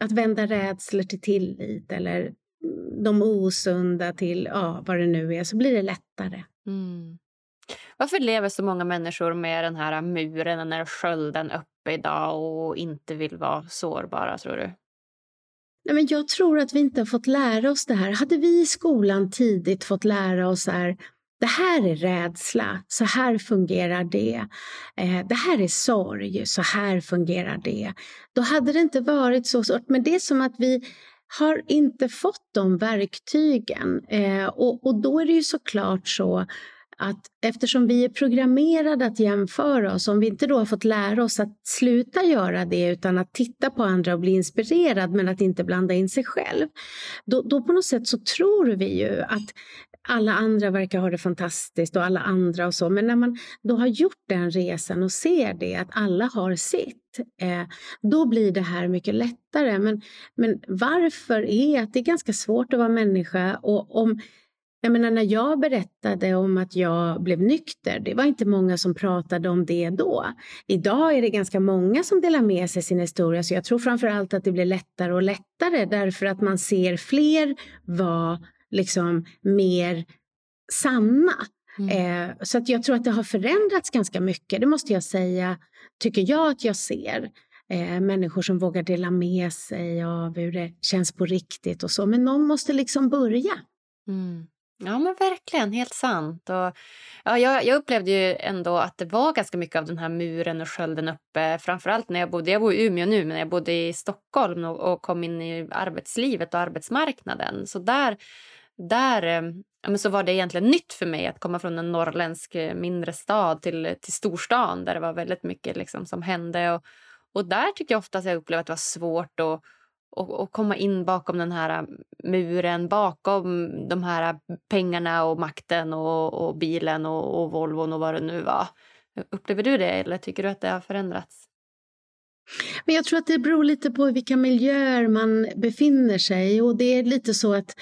att vända rädslor till tillit eller de osunda till ja, vad det nu är så blir det lättare. Mm. Varför lever så många människor med den här muren, den här skölden uppe idag och inte vill vara sårbara, tror du? Nej, men jag tror att vi inte har fått lära oss det här. Hade vi i skolan tidigt fått lära oss här, det här är rädsla, så här fungerar det. Eh, det här är sorg, så här fungerar det. Då hade det inte varit så svårt. Men det är som att vi har inte fått de verktygen. Eh, och, och då är det ju såklart så att eftersom vi är programmerade att jämföra oss, om vi inte då har fått lära oss att sluta göra det utan att titta på andra och bli inspirerad men att inte blanda in sig själv, då, då på något sätt så tror vi ju att alla andra verkar ha det fantastiskt och alla andra och så. Men när man då har gjort den resan och ser det, att alla har sitt, eh, då blir det här mycket lättare. Men, men varför är att det är ganska svårt att vara människa och om jag menar när jag berättade om att jag blev nykter, det var inte många som pratade om det då. Idag är det ganska många som delar med sig sin historia, så jag tror framför allt att det blir lättare och lättare därför att man ser fler vara liksom mer sanna. Mm. Eh, så att jag tror att det har förändrats ganska mycket, det måste jag säga, tycker jag att jag ser. Eh, människor som vågar dela med sig av hur det känns på riktigt och så. Men någon måste liksom börja. Mm. Ja, men verkligen. Helt sant. Och, ja, jag, jag, upplevde ju ändå att det var ganska mycket av den här muren och skölden uppe. Framförallt när jag bodde, jag bor i Umeå nu, men jag bodde i Stockholm och, och kom in i arbetslivet och arbetsmarknaden. Så där, där eh, ja, så var det egentligen nytt för mig att komma från en norrländsk eh, mindre stad till, till storstan där det var väldigt mycket liksom, som hände. Och, och där tycker jag ofta att jag upplevde att det var svårt att och, och, komma in bakom den här eh, muren, bakom de här pengarna och makten och, och bilen och, och Volvon och vad det nu var. Upplever du det eller tycker du att det har förändrats? Men jag tror att det beror lite på vilka miljöer man befinner sig och det är lite så att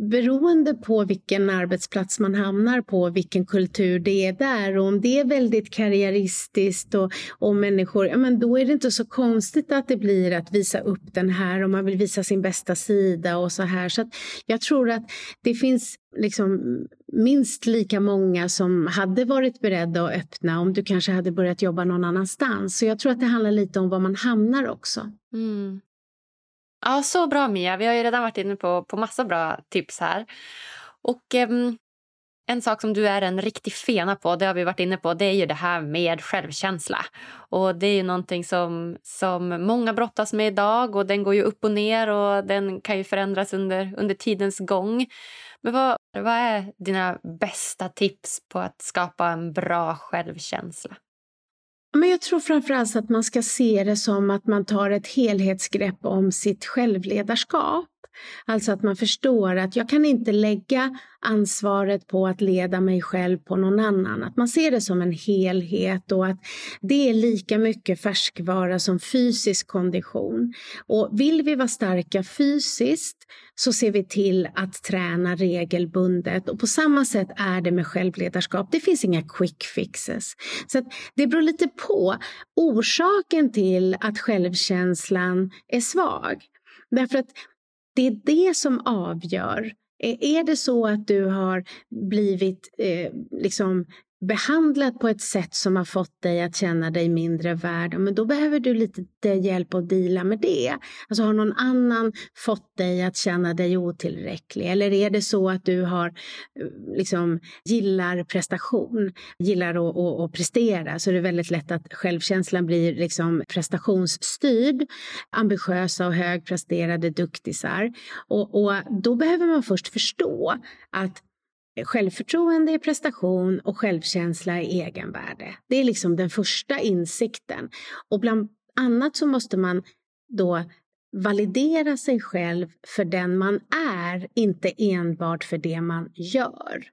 beroende på vilken arbetsplats man hamnar på, vilken kultur det är där och om det är väldigt karriäristiskt och, och människor, ja men då är det inte så konstigt att det blir att visa upp den här och man vill visa sin bästa sida och så här. Så jag tror att det finns liksom minst lika många som hade varit beredda att öppna om du kanske hade börjat jobba någon annanstans. Så jag tror att det handlar lite om var man hamnar också. Mm. Ja, så bra Mia. Vi har ju redan varit inne på, på massa bra tips här. Och eh, en sak som du är en riktig fena på, det har vi varit inne på, det är ju det här med självkänsla. Och det är ju någonting som, som många brottas med idag och den går ju upp och ner och den kan ju förändras under, under tidens gång. Men vad, vad är dina bästa tips på att skapa en bra självkänsla? Men jag tror framförallt att man ska se det som att man tar ett helhetsgrepp om sitt självledarskap. Alltså att man förstår att jag kan inte lägga ansvaret på att leda mig själv på någon annan. Att man ser det som en helhet och att det är lika mycket färskvara som fysisk kondition. Och vill vi vara starka fysiskt så ser vi till att träna regelbundet och på samma sätt är det med självledarskap. Det finns inga quick fixes. Så det beror lite på orsaken till att självkänslan är svag. Därför att det är det som avgör. Eh, är det så att du har blivit eh, liksom behandlat på ett sätt som har fått dig att känna dig mindre värd, men då behöver du lite eh, hjälp att dela med det. Alltså har någon annan fått dig att känna dig otillräcklig? Eller är det så att du har, eh, liksom, gillar prestation, gillar att, att, att prestera, så är det väldigt lätt att självkänslan blir liksom prestationsstyrd, ambitiösa och högpresterade duktisar. Och, och då behöver man först förstå att Självförtroende är prestation och självkänsla är egenvärde. Det är liksom den första insikten. Och bland annat så måste man då validera sig själv för den man är, inte enbart för det man gör.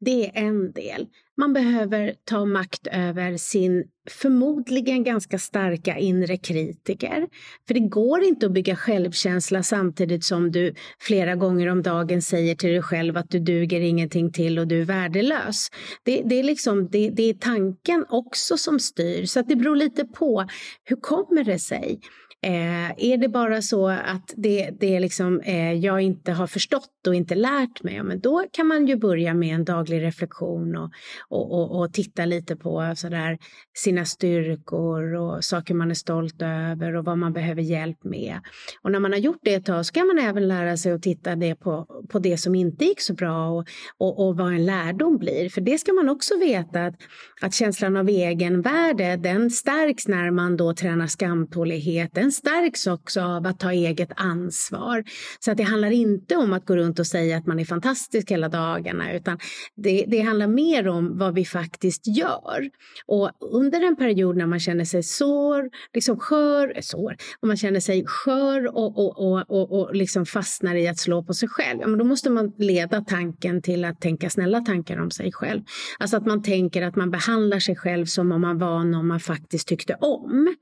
Det är en del. Man behöver ta makt över sin förmodligen ganska starka inre kritiker. För det går inte att bygga självkänsla samtidigt som du flera gånger om dagen säger till dig själv att du duger ingenting till och du är värdelös. Det, det är, liksom, det, det är tanken också som styr, så att det beror lite på hur kommer det sig? Eh, är det bara så att det, det liksom, eh, jag inte har förstått och inte lärt mig, ja, men då kan man ju börja med en daglig reflektion och, och, och, och titta lite på sådär, sina styrkor och saker man är stolt över och vad man behöver hjälp med. Och när man har gjort det ett tag så kan man även lära sig att titta det på, på det som inte gick så bra och, och, och vad en lärdom blir. För det ska man också veta att, att känslan av egenvärde den stärks när man då tränar skamtålighet. Den stärks också av att ta eget ansvar. Så att det handlar inte om att gå runt och säga att man är fantastisk hela dagarna utan det, det handlar mer om vad vi faktiskt gör. Och under en period när man känner sig sår, liksom skör, eh, sår, och man känner sig skör och, och, och, och, och liksom fastnar i att slå på sig själv, ja, men då måste man leda tanken till att tänka snälla tankar om sig själv. Alltså att man tänker att man behandlar sig själv som om man var någon man faktiskt tyckte om.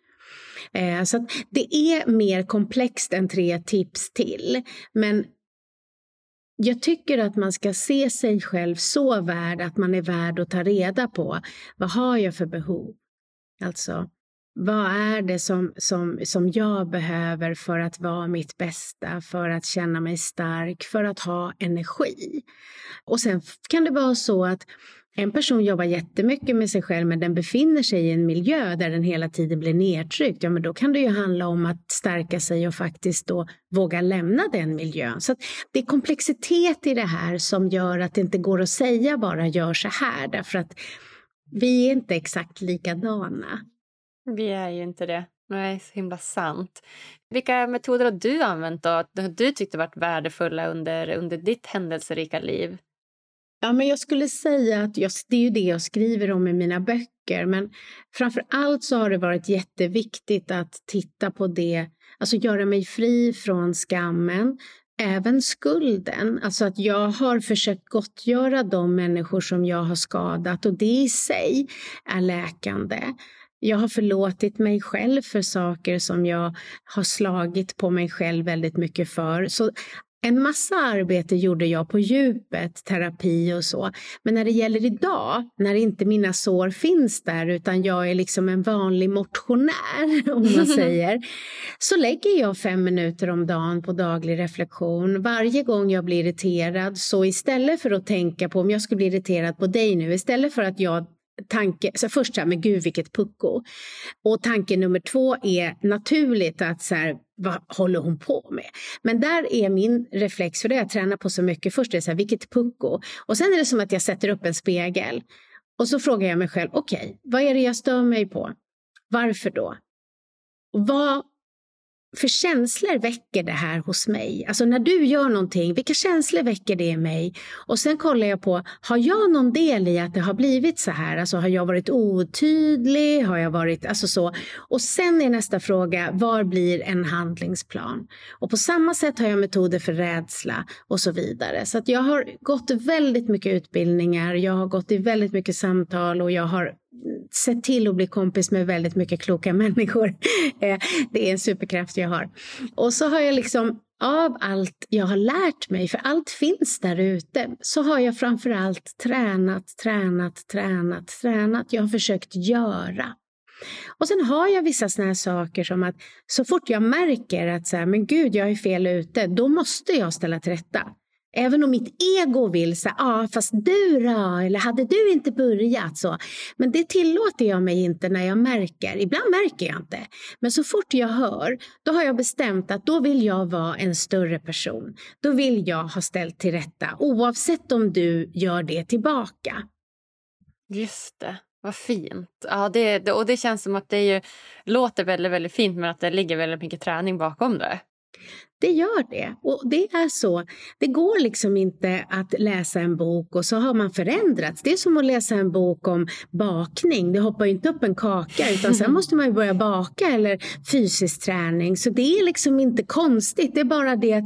Eh, så det är mer komplext än tre tips till. Men jag tycker att man ska se sig själv så värd att man är värd att ta reda på vad har jag för behov? Alltså, vad är det som, som, som jag behöver för att vara mitt bästa, för att känna mig stark, för att ha energi? Och sen kan det vara så att en person jobbar jättemycket med sig själv men den befinner sig i en miljö där den hela tiden blir nedtryckt, ja men då kan det ju handla om att stärka sig och faktiskt då våga lämna den miljön. Så det är komplexitet i det här som gör att det inte går att säga bara gör så här därför att vi är inte exakt likadana. Vi är ju inte det. Nej, så himla sant. Vilka metoder har du använt då? Du tyckte varit värdefulla under, under ditt händelserika liv? Ja, men jag skulle säga att jag, det är ju det jag skriver om i mina böcker, men framför allt så har det varit jätteviktigt att titta på det, alltså göra mig fri från skammen, även skulden, alltså att jag har försökt gottgöra de människor som jag har skadat och det i sig är läkande. Jag har förlåtit mig själv för saker som jag har slagit på mig själv väldigt mycket för. Så en massa arbete gjorde jag på djupet, terapi och så. Men när det gäller idag, när inte mina sår finns där utan jag är liksom en vanlig motionär, om man säger, så lägger jag fem minuter om dagen på daglig reflektion. Varje gång jag blir irriterad, så istället för att tänka på om jag skulle bli irriterad på dig nu, istället för att jag tanke, så först så här, men gud vilket pucko. Och tanke nummer två är naturligt att så här, vad håller hon på med? Men där är min reflex, för det har jag tränat på så mycket. Först är det så här, vilket pucko? Och sen är det som att jag sätter upp en spegel. Och så frågar jag mig själv, okej, okay, vad är det jag stör mig på? Varför då? Vad för känslor väcker det här hos mig? Alltså när du gör någonting, vilka känslor väcker det i mig? Och sen kollar jag på, har jag någon del i att det har blivit så här? Alltså har jag varit otydlig? Har jag varit, alltså så. Och sen är nästa fråga, var blir en handlingsplan? Och på samma sätt har jag metoder för rädsla och så vidare. Så att jag har gått väldigt mycket utbildningar, jag har gått i väldigt mycket samtal och jag har sett till att bli kompis med väldigt mycket kloka människor. Eh, det är en superkraft jag har. Och så har jag liksom av allt jag har lärt mig, för allt finns där ute, så har jag framför allt tränat, tränat, tränat, tränat. Jag har försökt göra. Och sen har jag vissa såna här saker som att så fort jag märker att så här, men gud, jag är fel ute, då måste jag ställa till rätta. Även om mitt ego vill säga, ah, fast du då, eller hade du inte börjat så. Men det tillåter jag mig inte när jag märker. Ibland märker jag inte. Men så fort jag hör, då har jag bestämt att då vill jag vara en större person. Då vill jag ha ställt till rätta, oavsett om du gör det tillbaka. Just det. Vad fint. Ja, det, och det känns som att det ju, låter väldigt, väldigt fint men att det ligger väldigt mycket träning bakom det. Det gör det. Och det är så. Det går liksom inte att läsa en bok och så har man förändrats. Det är som att läsa en bok om bakning. Det hoppar ju inte upp en kaka utan sen måste man ju börja baka eller fysisk träning. Så det är liksom inte konstigt. Det är bara det att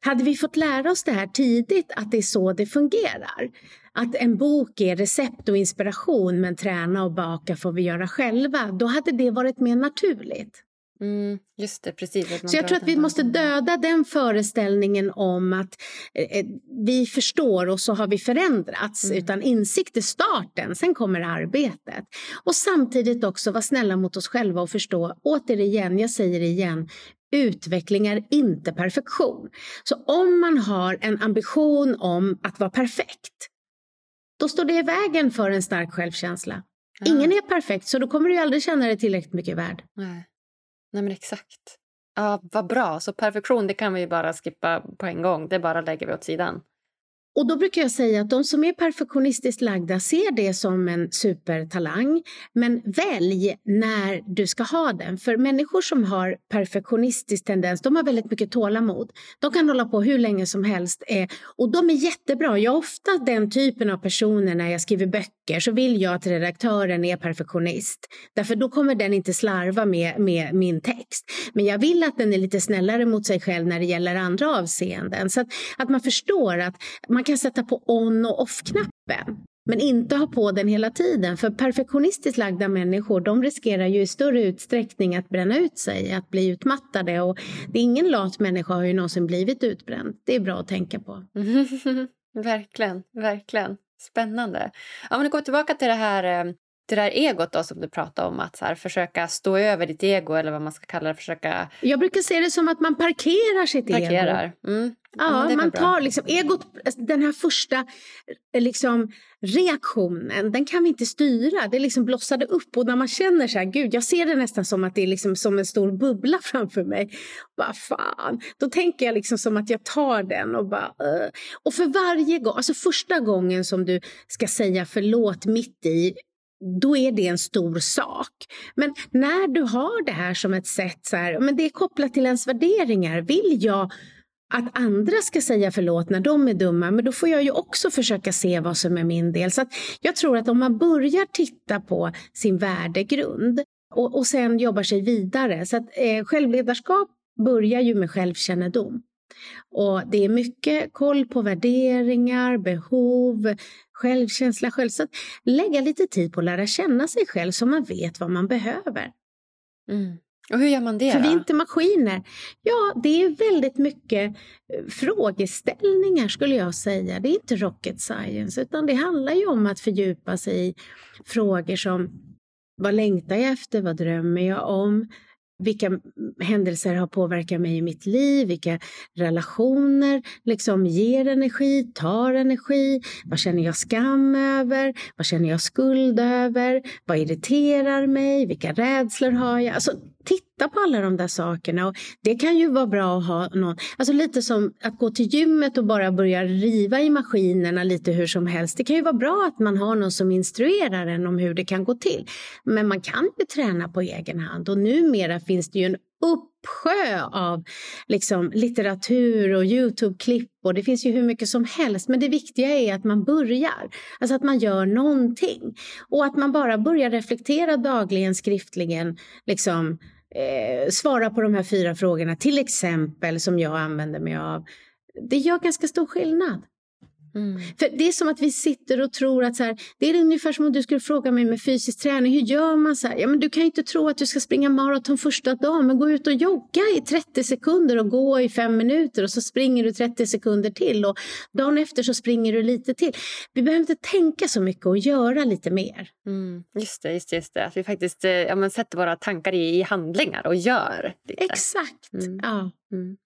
hade vi fått lära oss det här tidigt att det är så det fungerar. Att en bok är recept och inspiration men träna och baka får vi göra själva. Då hade det varit mer naturligt. Mm, just det, precis. Så jag tror att vi måste döda den föreställningen om att eh, eh, vi förstår och så har vi förändrats. Mm. Utan insikt är starten, sen kommer arbetet. Och samtidigt också vara snälla mot oss själva och förstå, återigen, jag säger det igen, utveckling är inte perfektion. Så om man har en ambition om att vara perfekt, då står det i vägen för en stark självkänsla. Ingen är perfekt, så då kommer du aldrig känna dig tillräckligt mycket värd. Nej. Nej men exakt. Ja, vad bra. Så perfektion det kan vi bara skippa på en gång. Det bara lägger vi åt sidan. Och då brukar jag säga att de som är perfektionistiskt lagda ser det som en supertalang. Men välj när du ska ha den. För människor som har perfektionistisk tendens, de har väldigt mycket tålamod. De kan hålla på hur länge som helst. Eh, och de är jättebra. Jag är ofta den typen av personer när jag skriver böcker så vill jag att redaktören är perfektionist. Därför då kommer den inte slarva med, med min text. Men jag vill att den är lite snällare mot sig själv när det gäller andra avseenden. Så att, att man förstår att man kan sätta på on och off-knappen. Men inte ha på den hela tiden. För perfektionistiskt lagda människor de riskerar ju i större utsträckning att bränna ut sig, att bli utmattade. Och det är ingen lat människa har ju någonsin blivit utbränd. Det är bra att tänka på. verkligen, verkligen. Spännande. Ja, men går tillbaka till det här eh, det där egot då som du pratade om, att så här, försöka stå över ditt ego eller vad man ska kalla det. Försöka... Jag brukar se det som att man parkerar sitt parkerar. ego. Mm. Ja, ja man tar liksom egot, den här första liksom, reaktionen, den kan vi inte styra. Det liksom blossade upp och när man känner så här, gud, jag ser det nästan som att det är liksom som en stor bubbla framför mig. Vad fan, då tänker jag liksom som att jag tar den och bara... Uh. Och för varje gång, alltså första gången som du ska säga förlåt mitt i då är det en stor sak. Men när du har det här som ett sätt, så här, men det är kopplat till ens värderingar. Vill jag att andra ska säga förlåt när de är dumma, men då får jag ju också försöka se vad som är min del. Så jag tror att om man börjar titta på sin värdegrund och, och sen jobbar sig vidare, så att eh, självledarskap börjar ju med självkännedom. Och det är mycket koll på värderingar, behov, självkänsla själv. Så att lägga lite tid på att lära känna sig själv så man vet vad man behöver. Mm. Och hur gör man det För vi är då? inte maskiner. Ja, det är väldigt mycket eh, frågeställningar skulle jag säga. Det är inte rocket science utan det handlar ju om att fördjupa sig i frågor som vad längtar jag efter? Vad drömmer jag om? Vilka händelser har påverkat mig i mitt liv? Vilka relationer liksom ger energi, tar energi? Vad känner jag skam över? Vad känner jag skuld över? Vad irriterar mig? Vilka rädslor har jag? Alltså, titta på alla de där sakerna. Och det kan ju vara bra att ha någon, alltså lite som att gå till gymmet och bara börja riva i maskinerna lite hur som helst. Det kan ju vara bra att man har någon som instruerar en om hur det kan gå till. Men man kan ju träna på egen hand och numera finns det ju en uppsjö av liksom, litteratur och Youtube-klipp och det finns ju hur mycket som helst. Men det viktiga är att man börjar, alltså att man gör någonting. Och att man bara börjar reflektera dagligen, skriftligen, liksom, eh, svara på de här fyra frågorna, till exempel som jag använder mig av. Det gör ganska stor skillnad. Mm. För Det är som att vi sitter och tror att så här, det är ungefär som om du skulle fråga mig med fysisk träning, hur gör man så här? Ja, men du kan ju inte tro att du ska springa maraton första dagen, men gå ut och jogga i 30 sekunder och gå i fem minuter och så springer du 30 sekunder till och dagen efter så springer du lite till. Vi behöver inte tänka så mycket och göra lite mer. Mm. Just det, just det, just det. Att vi faktiskt eh, ja, men sätter våra tankar i, i handlingar och gör. Lite. Exakt. Mm. Ja. Mm.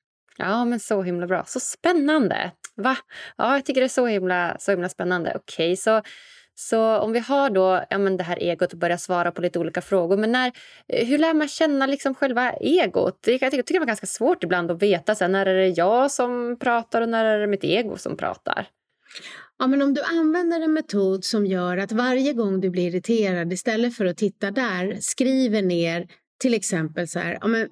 Ja, men så himla bra. Så spännande! Va? Ja, jag tycker det är så himla, så himla spännande. Okej, så, så om vi har då ja, men det här egot och börjar svara på lite olika frågor. Men när, eh, hur lär man känna liksom själva egot? Det, jag, tycker, jag tycker det är ganska svårt ibland att veta sen, när är det jag som pratar och när är det mitt ego som pratar. Ja, men om du använder en metod som gör att varje gång du blir irriterad istället för att titta där, skriver ner till exempel så här, ja, men,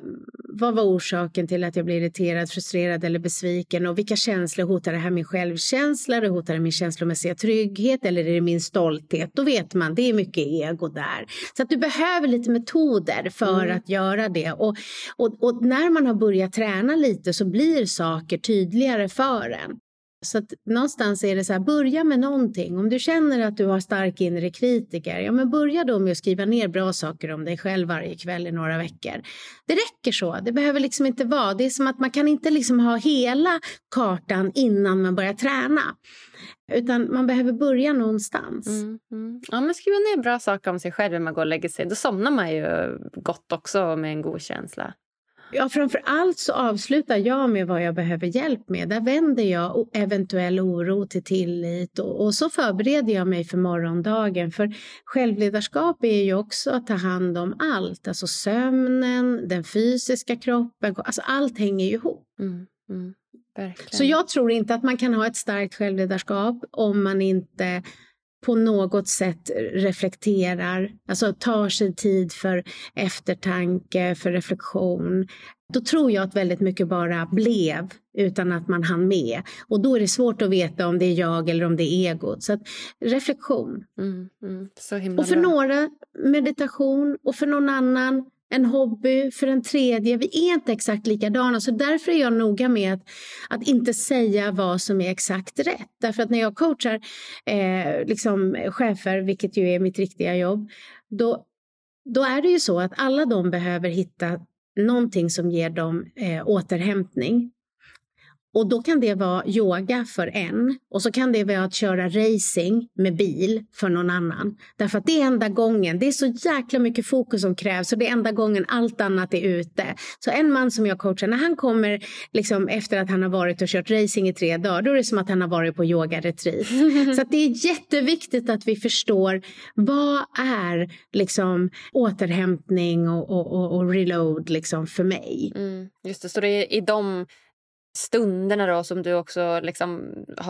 vad var orsaken till att jag blir irriterad, frustrerad eller besviken och vilka känslor hotar det här min självkänsla, det hotar det min känslomässiga trygghet eller är det min stolthet? Då vet man, det är mycket ego där. Så att du behöver lite metoder för Mm. att göra det och, och, och när man har börjat träna lite så blir saker tydligare för en. Så att någonstans är det så här, börja med någonting. Om du känner att du har stark inre kritiker, ja men börja då med att skriva ner bra saker om dig själv varje kväll i några veckor. Det räcker så, det behöver liksom inte vara. Det är som att man kan inte liksom ha hela kartan innan man börjar träna. Utan man behöver börja någonstans. Mm, mm. Ja, men skriva ner bra saker om sig själv när man går och lägger sig. Då somnar man ju gott också med en god känsla. Ja, framför allt så avslutar jag med vad jag behöver hjälp med. Där vänder jag eventuell oro till tillit och, och så förbereder jag mig för morgondagen. För självledarskap är ju också att ta hand om allt. Alltså sömnen, den fysiska kroppen, alltså allt hänger ju ihop. Mm, mm. Så jag tror inte att man kan ha ett starkt självledarskap om man inte på något sätt reflekterar, alltså tar sig tid för eftertanke, för reflektion. Då tror jag att väldigt mycket bara blev utan att man hann med. Och då är det svårt att veta om det är jag eller om det är egot. Så att reflektion. Mm, mm. Så Och för bra. några meditation och för någon annan en hobby, för en tredje. Vi är inte exakt likadana, så därför är jag noga med att, att inte säga vad som är exakt rätt. Därför att när jag coachar eh, liksom chefer, vilket ju är mitt riktiga jobb, då, då är det ju så att alla de behöver hitta någonting som ger dem eh, återhämtning. Och då kan det vara yoga för en och så kan det vara att köra racing med bil för någon annan. Därför att det är enda gången, det är så jäkla mycket fokus som krävs och det är enda gången allt annat är ute. Så en man som jag coachar, när han kommer liksom efter att han har varit och kört racing i tre dagar, då är det som att han har varit på yogaretreat. så det är jätteviktigt att vi förstår vad är liksom återhämtning och, och, och, och reload liksom för mig. Mm, just det, så det är i de stunderna då som du också liksom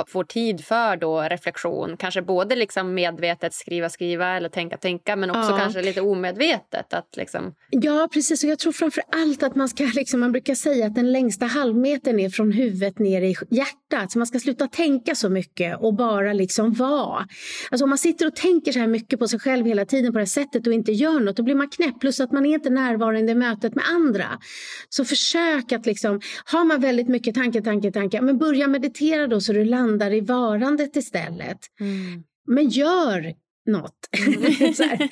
får tid för då reflektion. Kanske både liksom medvetet skriva, skriva eller tänka, tänka men också Ja. kanske lite omedvetet. Att liksom, Ja, precis. Och jag tror framför allt att man ska, liksom, man brukar säga att den längsta halvmetern är från huvudet ner i hjärtat. Så man ska sluta tänka så mycket och bara liksom vara. Alltså om man sitter och tänker så här mycket på sig själv hela tiden på det här sättet och inte gör något, då blir man knäpp. Plus att man är inte närvarande i mötet med andra. Så försök att liksom, har man väldigt mycket tanke, tanke, tanke, men börja meditera då så du landar i varandet istället. Men gör något. här.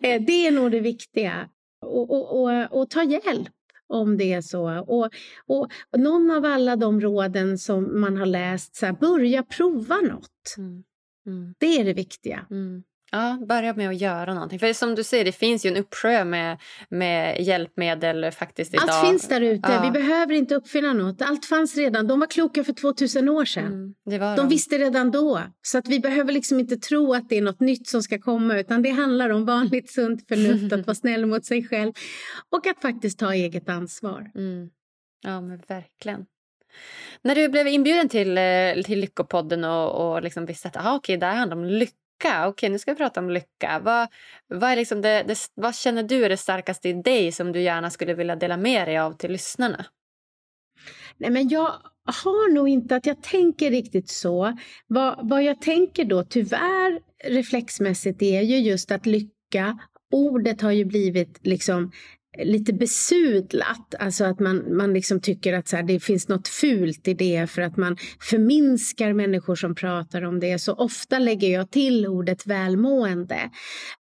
Eh, Det är nog det viktiga. och, och, och, och ta hjälp om det är så. Och, och, och någon av alla de råden som man har läst, så här, börja prova något. Mm. Mm. Det är det viktiga. Mm. Ja, börja med att göra någonting. För som du säger, det finns ju en uppsjö med, med hjälpmedel faktiskt idag. Allt finns där ute. Ja. Vi behöver inte uppfinna något. Allt fanns redan. De var kloka för 2000 år sedan. Mm, de, de visste redan då. Så att vi behöver liksom inte tro att det är något nytt som ska komma utan det handlar om vanligt sunt förnuft, att vara snäll mot sig själv och att faktiskt ta eget ansvar. Mm. Ja, men verkligen. När du blev inbjuden till, eh, till Lyckopodden och, och liksom visste att aha, okay, det här handlar om lycka lycka. Okej, nu ska vi prata om lycka. Vad, vad, är liksom det, det, vad känner du är det starkaste i dig som du gärna skulle vilja dela med dig av till lyssnarna? Nej, men jag har nog inte att jag tänker riktigt så. Vad, vad jag tänker då tyvärr reflexmässigt är ju just att lycka Ordet har ju blivit liksom lite besudlat. Alltså att man, man liksom tycker att så här, det finns något fult i det för att man förminskar människor som pratar om det. Så ofta lägger jag till ordet välmående.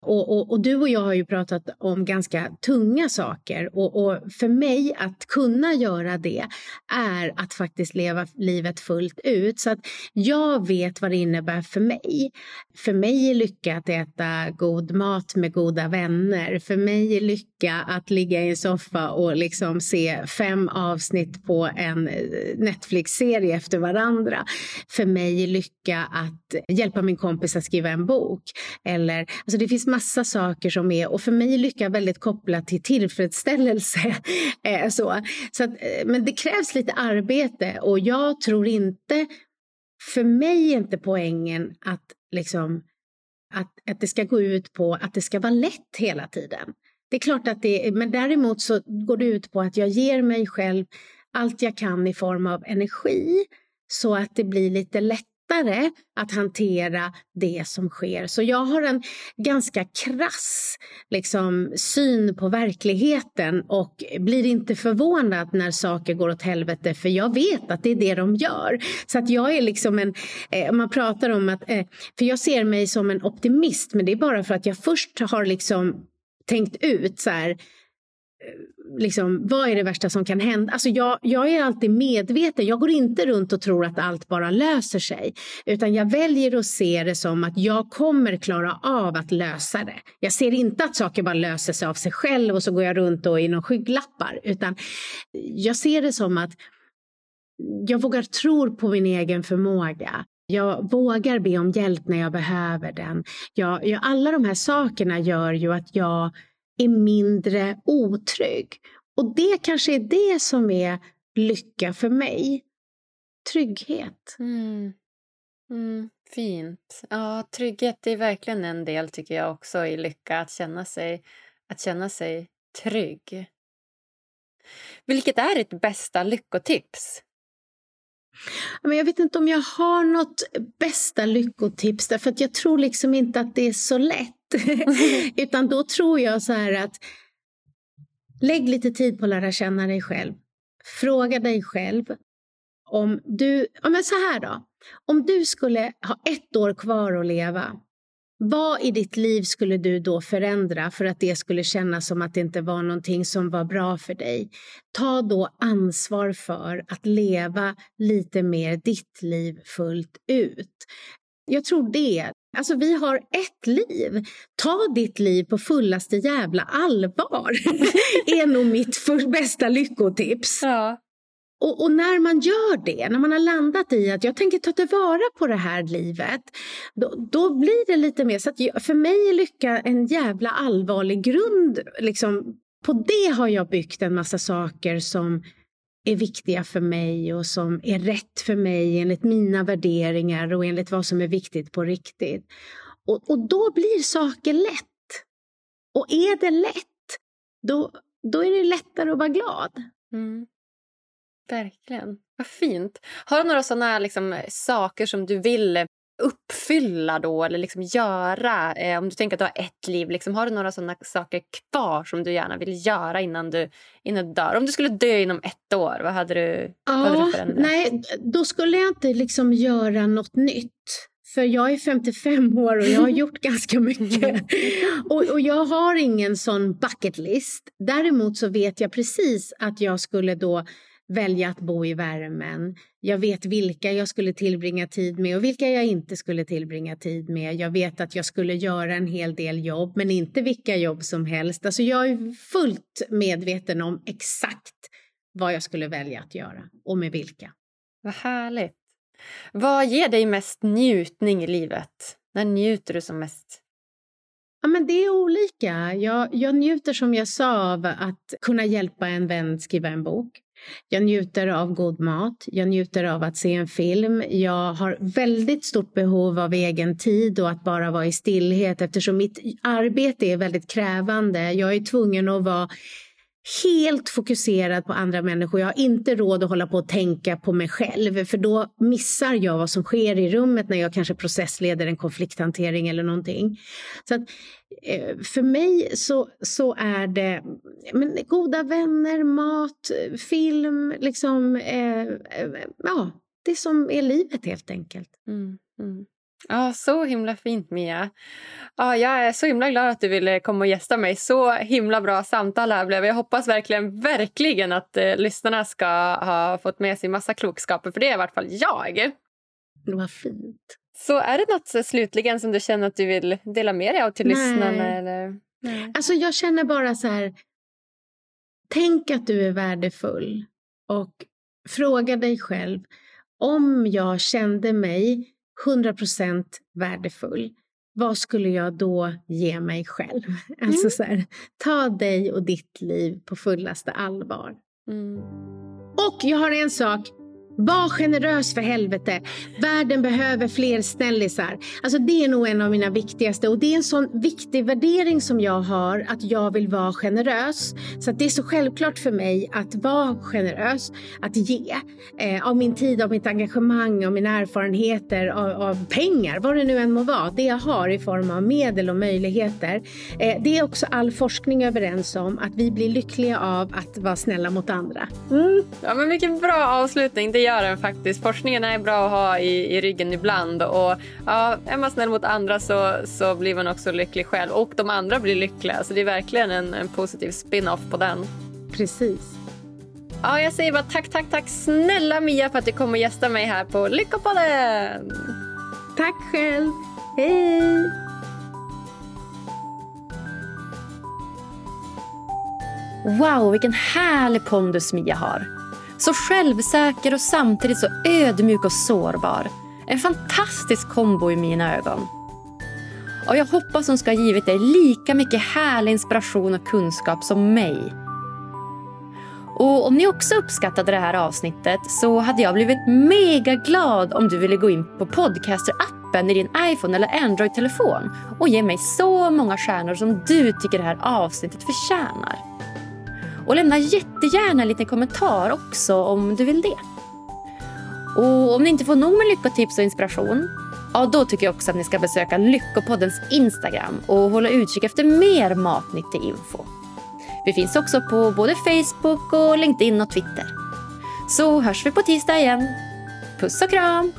Och, och, och, du och jag har ju pratat om ganska tunga saker och, och, för mig att kunna göra det är att faktiskt leva livet fullt ut. Så att jag vet vad det innebär för mig. För mig är lycka att äta god mat med goda vänner. För mig är lycka att ligga i en soffa och liksom se fem avsnitt på en eh, Netflix-serie efter varandra. För mig är lycka att hjälpa min kompis att skriva en bok. Eller, alltså det finns massa saker som är, och för mig är lycka väldigt kopplat till tillfredsställelse. Eh, så. Så att, eh, men det krävs lite arbete och jag tror inte, för mig är inte poängen att, liksom, att, att det ska gå ut på att det ska vara lätt hela tiden. Det är klart att det men däremot så går det ut på att jag ger mig själv allt jag kan i form av energi så att det blir lite lätt lättare att hantera det som sker. Så jag har en ganska krass liksom, syn på verkligheten och blir inte förvånad när saker går åt helvete för jag vet att det är det de gör. Så att jag är liksom en, eh, man pratar om att, eh, för jag ser mig som en optimist men det är bara för att jag först har liksom tänkt ut så här eh, liksom, vad är det värsta som kan hända? Alltså jag, jag är alltid medveten. Jag går inte runt och tror att allt bara löser sig. Utan jag väljer att se det som att jag kommer klara av att lösa det. Jag ser inte att saker bara löser sig av sig själv och så går jag runt och är någon skygglappar. Utan jag ser det som att jag vågar tro på min egen förmåga. Jag vågar be om hjälp när jag behöver den. Jag, jag, alla de här sakerna gör ju att jag är mindre otrygg. Och det kanske är det som är lycka för mig. Trygghet. Mm. Mm, fint. Ja, trygghet är verkligen en del tycker jag också i lycka. Att känna sig, att känna sig trygg. Vilket är ditt bästa lyckotips? Men jag vet inte om jag har något bästa lyckotips därför att jag tror liksom inte att det är så lätt. Utan då tror jag så här att lägg lite tid på att lära känna dig själv. Fråga dig själv om du, ja men så här då. Om du skulle ha ett år kvar att leva, vad i ditt liv skulle du då förändra för att det skulle kännas som att det inte var någonting som var bra för dig? Ta då ansvar för att leva lite mer ditt liv fullt ut. Jag tror det. Alltså vi har ett liv. Ta ditt liv på fullaste jävla allvar. är nog mitt för bästa lyckotips. Ja. Och, och, när man gör det, när man har landat i att jag tänker ta tillvara på det här livet, då, då blir det lite mer så att för mig är lycka en jävla allvarlig grund. Liksom, på det har jag byggt en massa saker som är viktiga för mig och som är rätt för mig enligt mina värderingar och enligt vad som är viktigt på riktigt. Och, och då blir saker lätt. Och är det lätt, då, då är det lättare att vara glad. Mm. Verkligen. Vad fint. Har du några såna liksom, saker som du vill uppfylla då eller liksom göra? Eh, om du tänker att du har ett liv, liksom, har du några såna saker kvar som du gärna vill göra innan du, innan du dör? Om du skulle dö inom ett år, vad hade du, ja, vad hade du förändrat? Nej, då skulle jag inte liksom göra något nytt. För jag är 55 år och jag har gjort ganska mycket. Och, och, jag har ingen sån bucket list. Däremot så vet jag precis att jag skulle då välja att bo i värmen. Jag vet vilka jag skulle tillbringa tid med och vilka jag inte skulle tillbringa tid med. Jag vet att jag skulle göra en hel del jobb, men inte vilka jobb som helst. Alltså jag är fullt medveten om exakt vad jag skulle välja att göra och med vilka. Vad härligt. Vad ger dig mest njutning i livet? När njuter du som mest? Ja, men det är olika. Jag, jag njuter som jag sa av att kunna hjälpa en vän skriva en bok. Jag njuter av god mat, jag njuter av att se en film. Jag har väldigt stort behov av egen tid och att bara vara i stillhet eftersom mitt arbete är väldigt krävande. Jag är tvungen att vara helt fokuserad på andra människor. Jag har inte råd att hålla på och tänka på mig själv för då missar jag vad som sker i rummet när jag kanske processleder en konflikthantering eller någonting. Så att, eh, för mig så, så är det men, goda vänner, mat, film, liksom, eh, eh ja, det som är livet helt enkelt. Mm, mm. Ja, så himla fint, Mia. Ja, jag är så himla glad att du ville komma och gästa mig. Så himla bra samtal här blev. Jag hoppas verkligen, verkligen att eh, lyssnarna ska ha fått med sig massa klokskaper, för det är i vart fall jag. Vad fint. Så är det något slutligen som du känner att du vill dela med dig av till Nej. lyssnarna? Eller? Nej. Alltså jag känner bara så här, tänk att du är värdefull och fråga dig själv, om jag kände mig 100% värdefull, vad skulle jag då ge mig själv? Mm. Alltså så här, ta dig och ditt liv på fullaste allvar. Mm. Och jag har en sak var generös för helvete. Världen behöver fler snällisar. Alltså det är nog en av mina viktigaste och det är en sån viktig värdering som jag har att jag vill vara generös. Så det är så självklart för mig att vara generös, att ge eh, av min tid, av mitt engagemang, av mina erfarenheter, av, av, pengar, vad det nu än må vara. Det jag har i form av medel och möjligheter. Eh, det är också all forskning överens om att vi blir lyckliga av att vara snälla mot andra. Mm. Ja men vilken bra avslutning. Det gör den faktiskt. Forskningen är bra att ha i, i ryggen ibland. Och ja, Är man snäll mot andra så, så blir man också lycklig själv. Och de andra blir lyckliga. Så det är verkligen en, en positiv spin-off på den. Precis. Ja, jag säger bara tack, tack, tack snälla Mia för att du kom och gästade mig här på Lyckopodden. Tack själv. Hej! Wow, vilken härlig pondus Mia har. Så självsäker och samtidigt så ödmjuk och sårbar. En fantastisk kombo i mina ögon. Och jag hoppas hon ska ha givit dig lika mycket härlig inspiration och kunskap som mig. Och om ni också uppskattade det här avsnittet så hade jag blivit mega glad om du ville gå in på Podcaster-appen i din iPhone eller Android-telefon och ge mig så många stjärnor som du tycker det här avsnittet förtjänar. Och lämna jättegärna en liten kommentar också om du vill det. Och om ni inte får nog med lyckotips och inspiration Ja, då tycker jag också att ni ska besöka Lyckopoddens Instagram och hålla utkik efter mer matnyttig info. Vi finns också på både Facebook och LinkedIn och Twitter. Så hörs vi på tisdag igen. Puss och kram!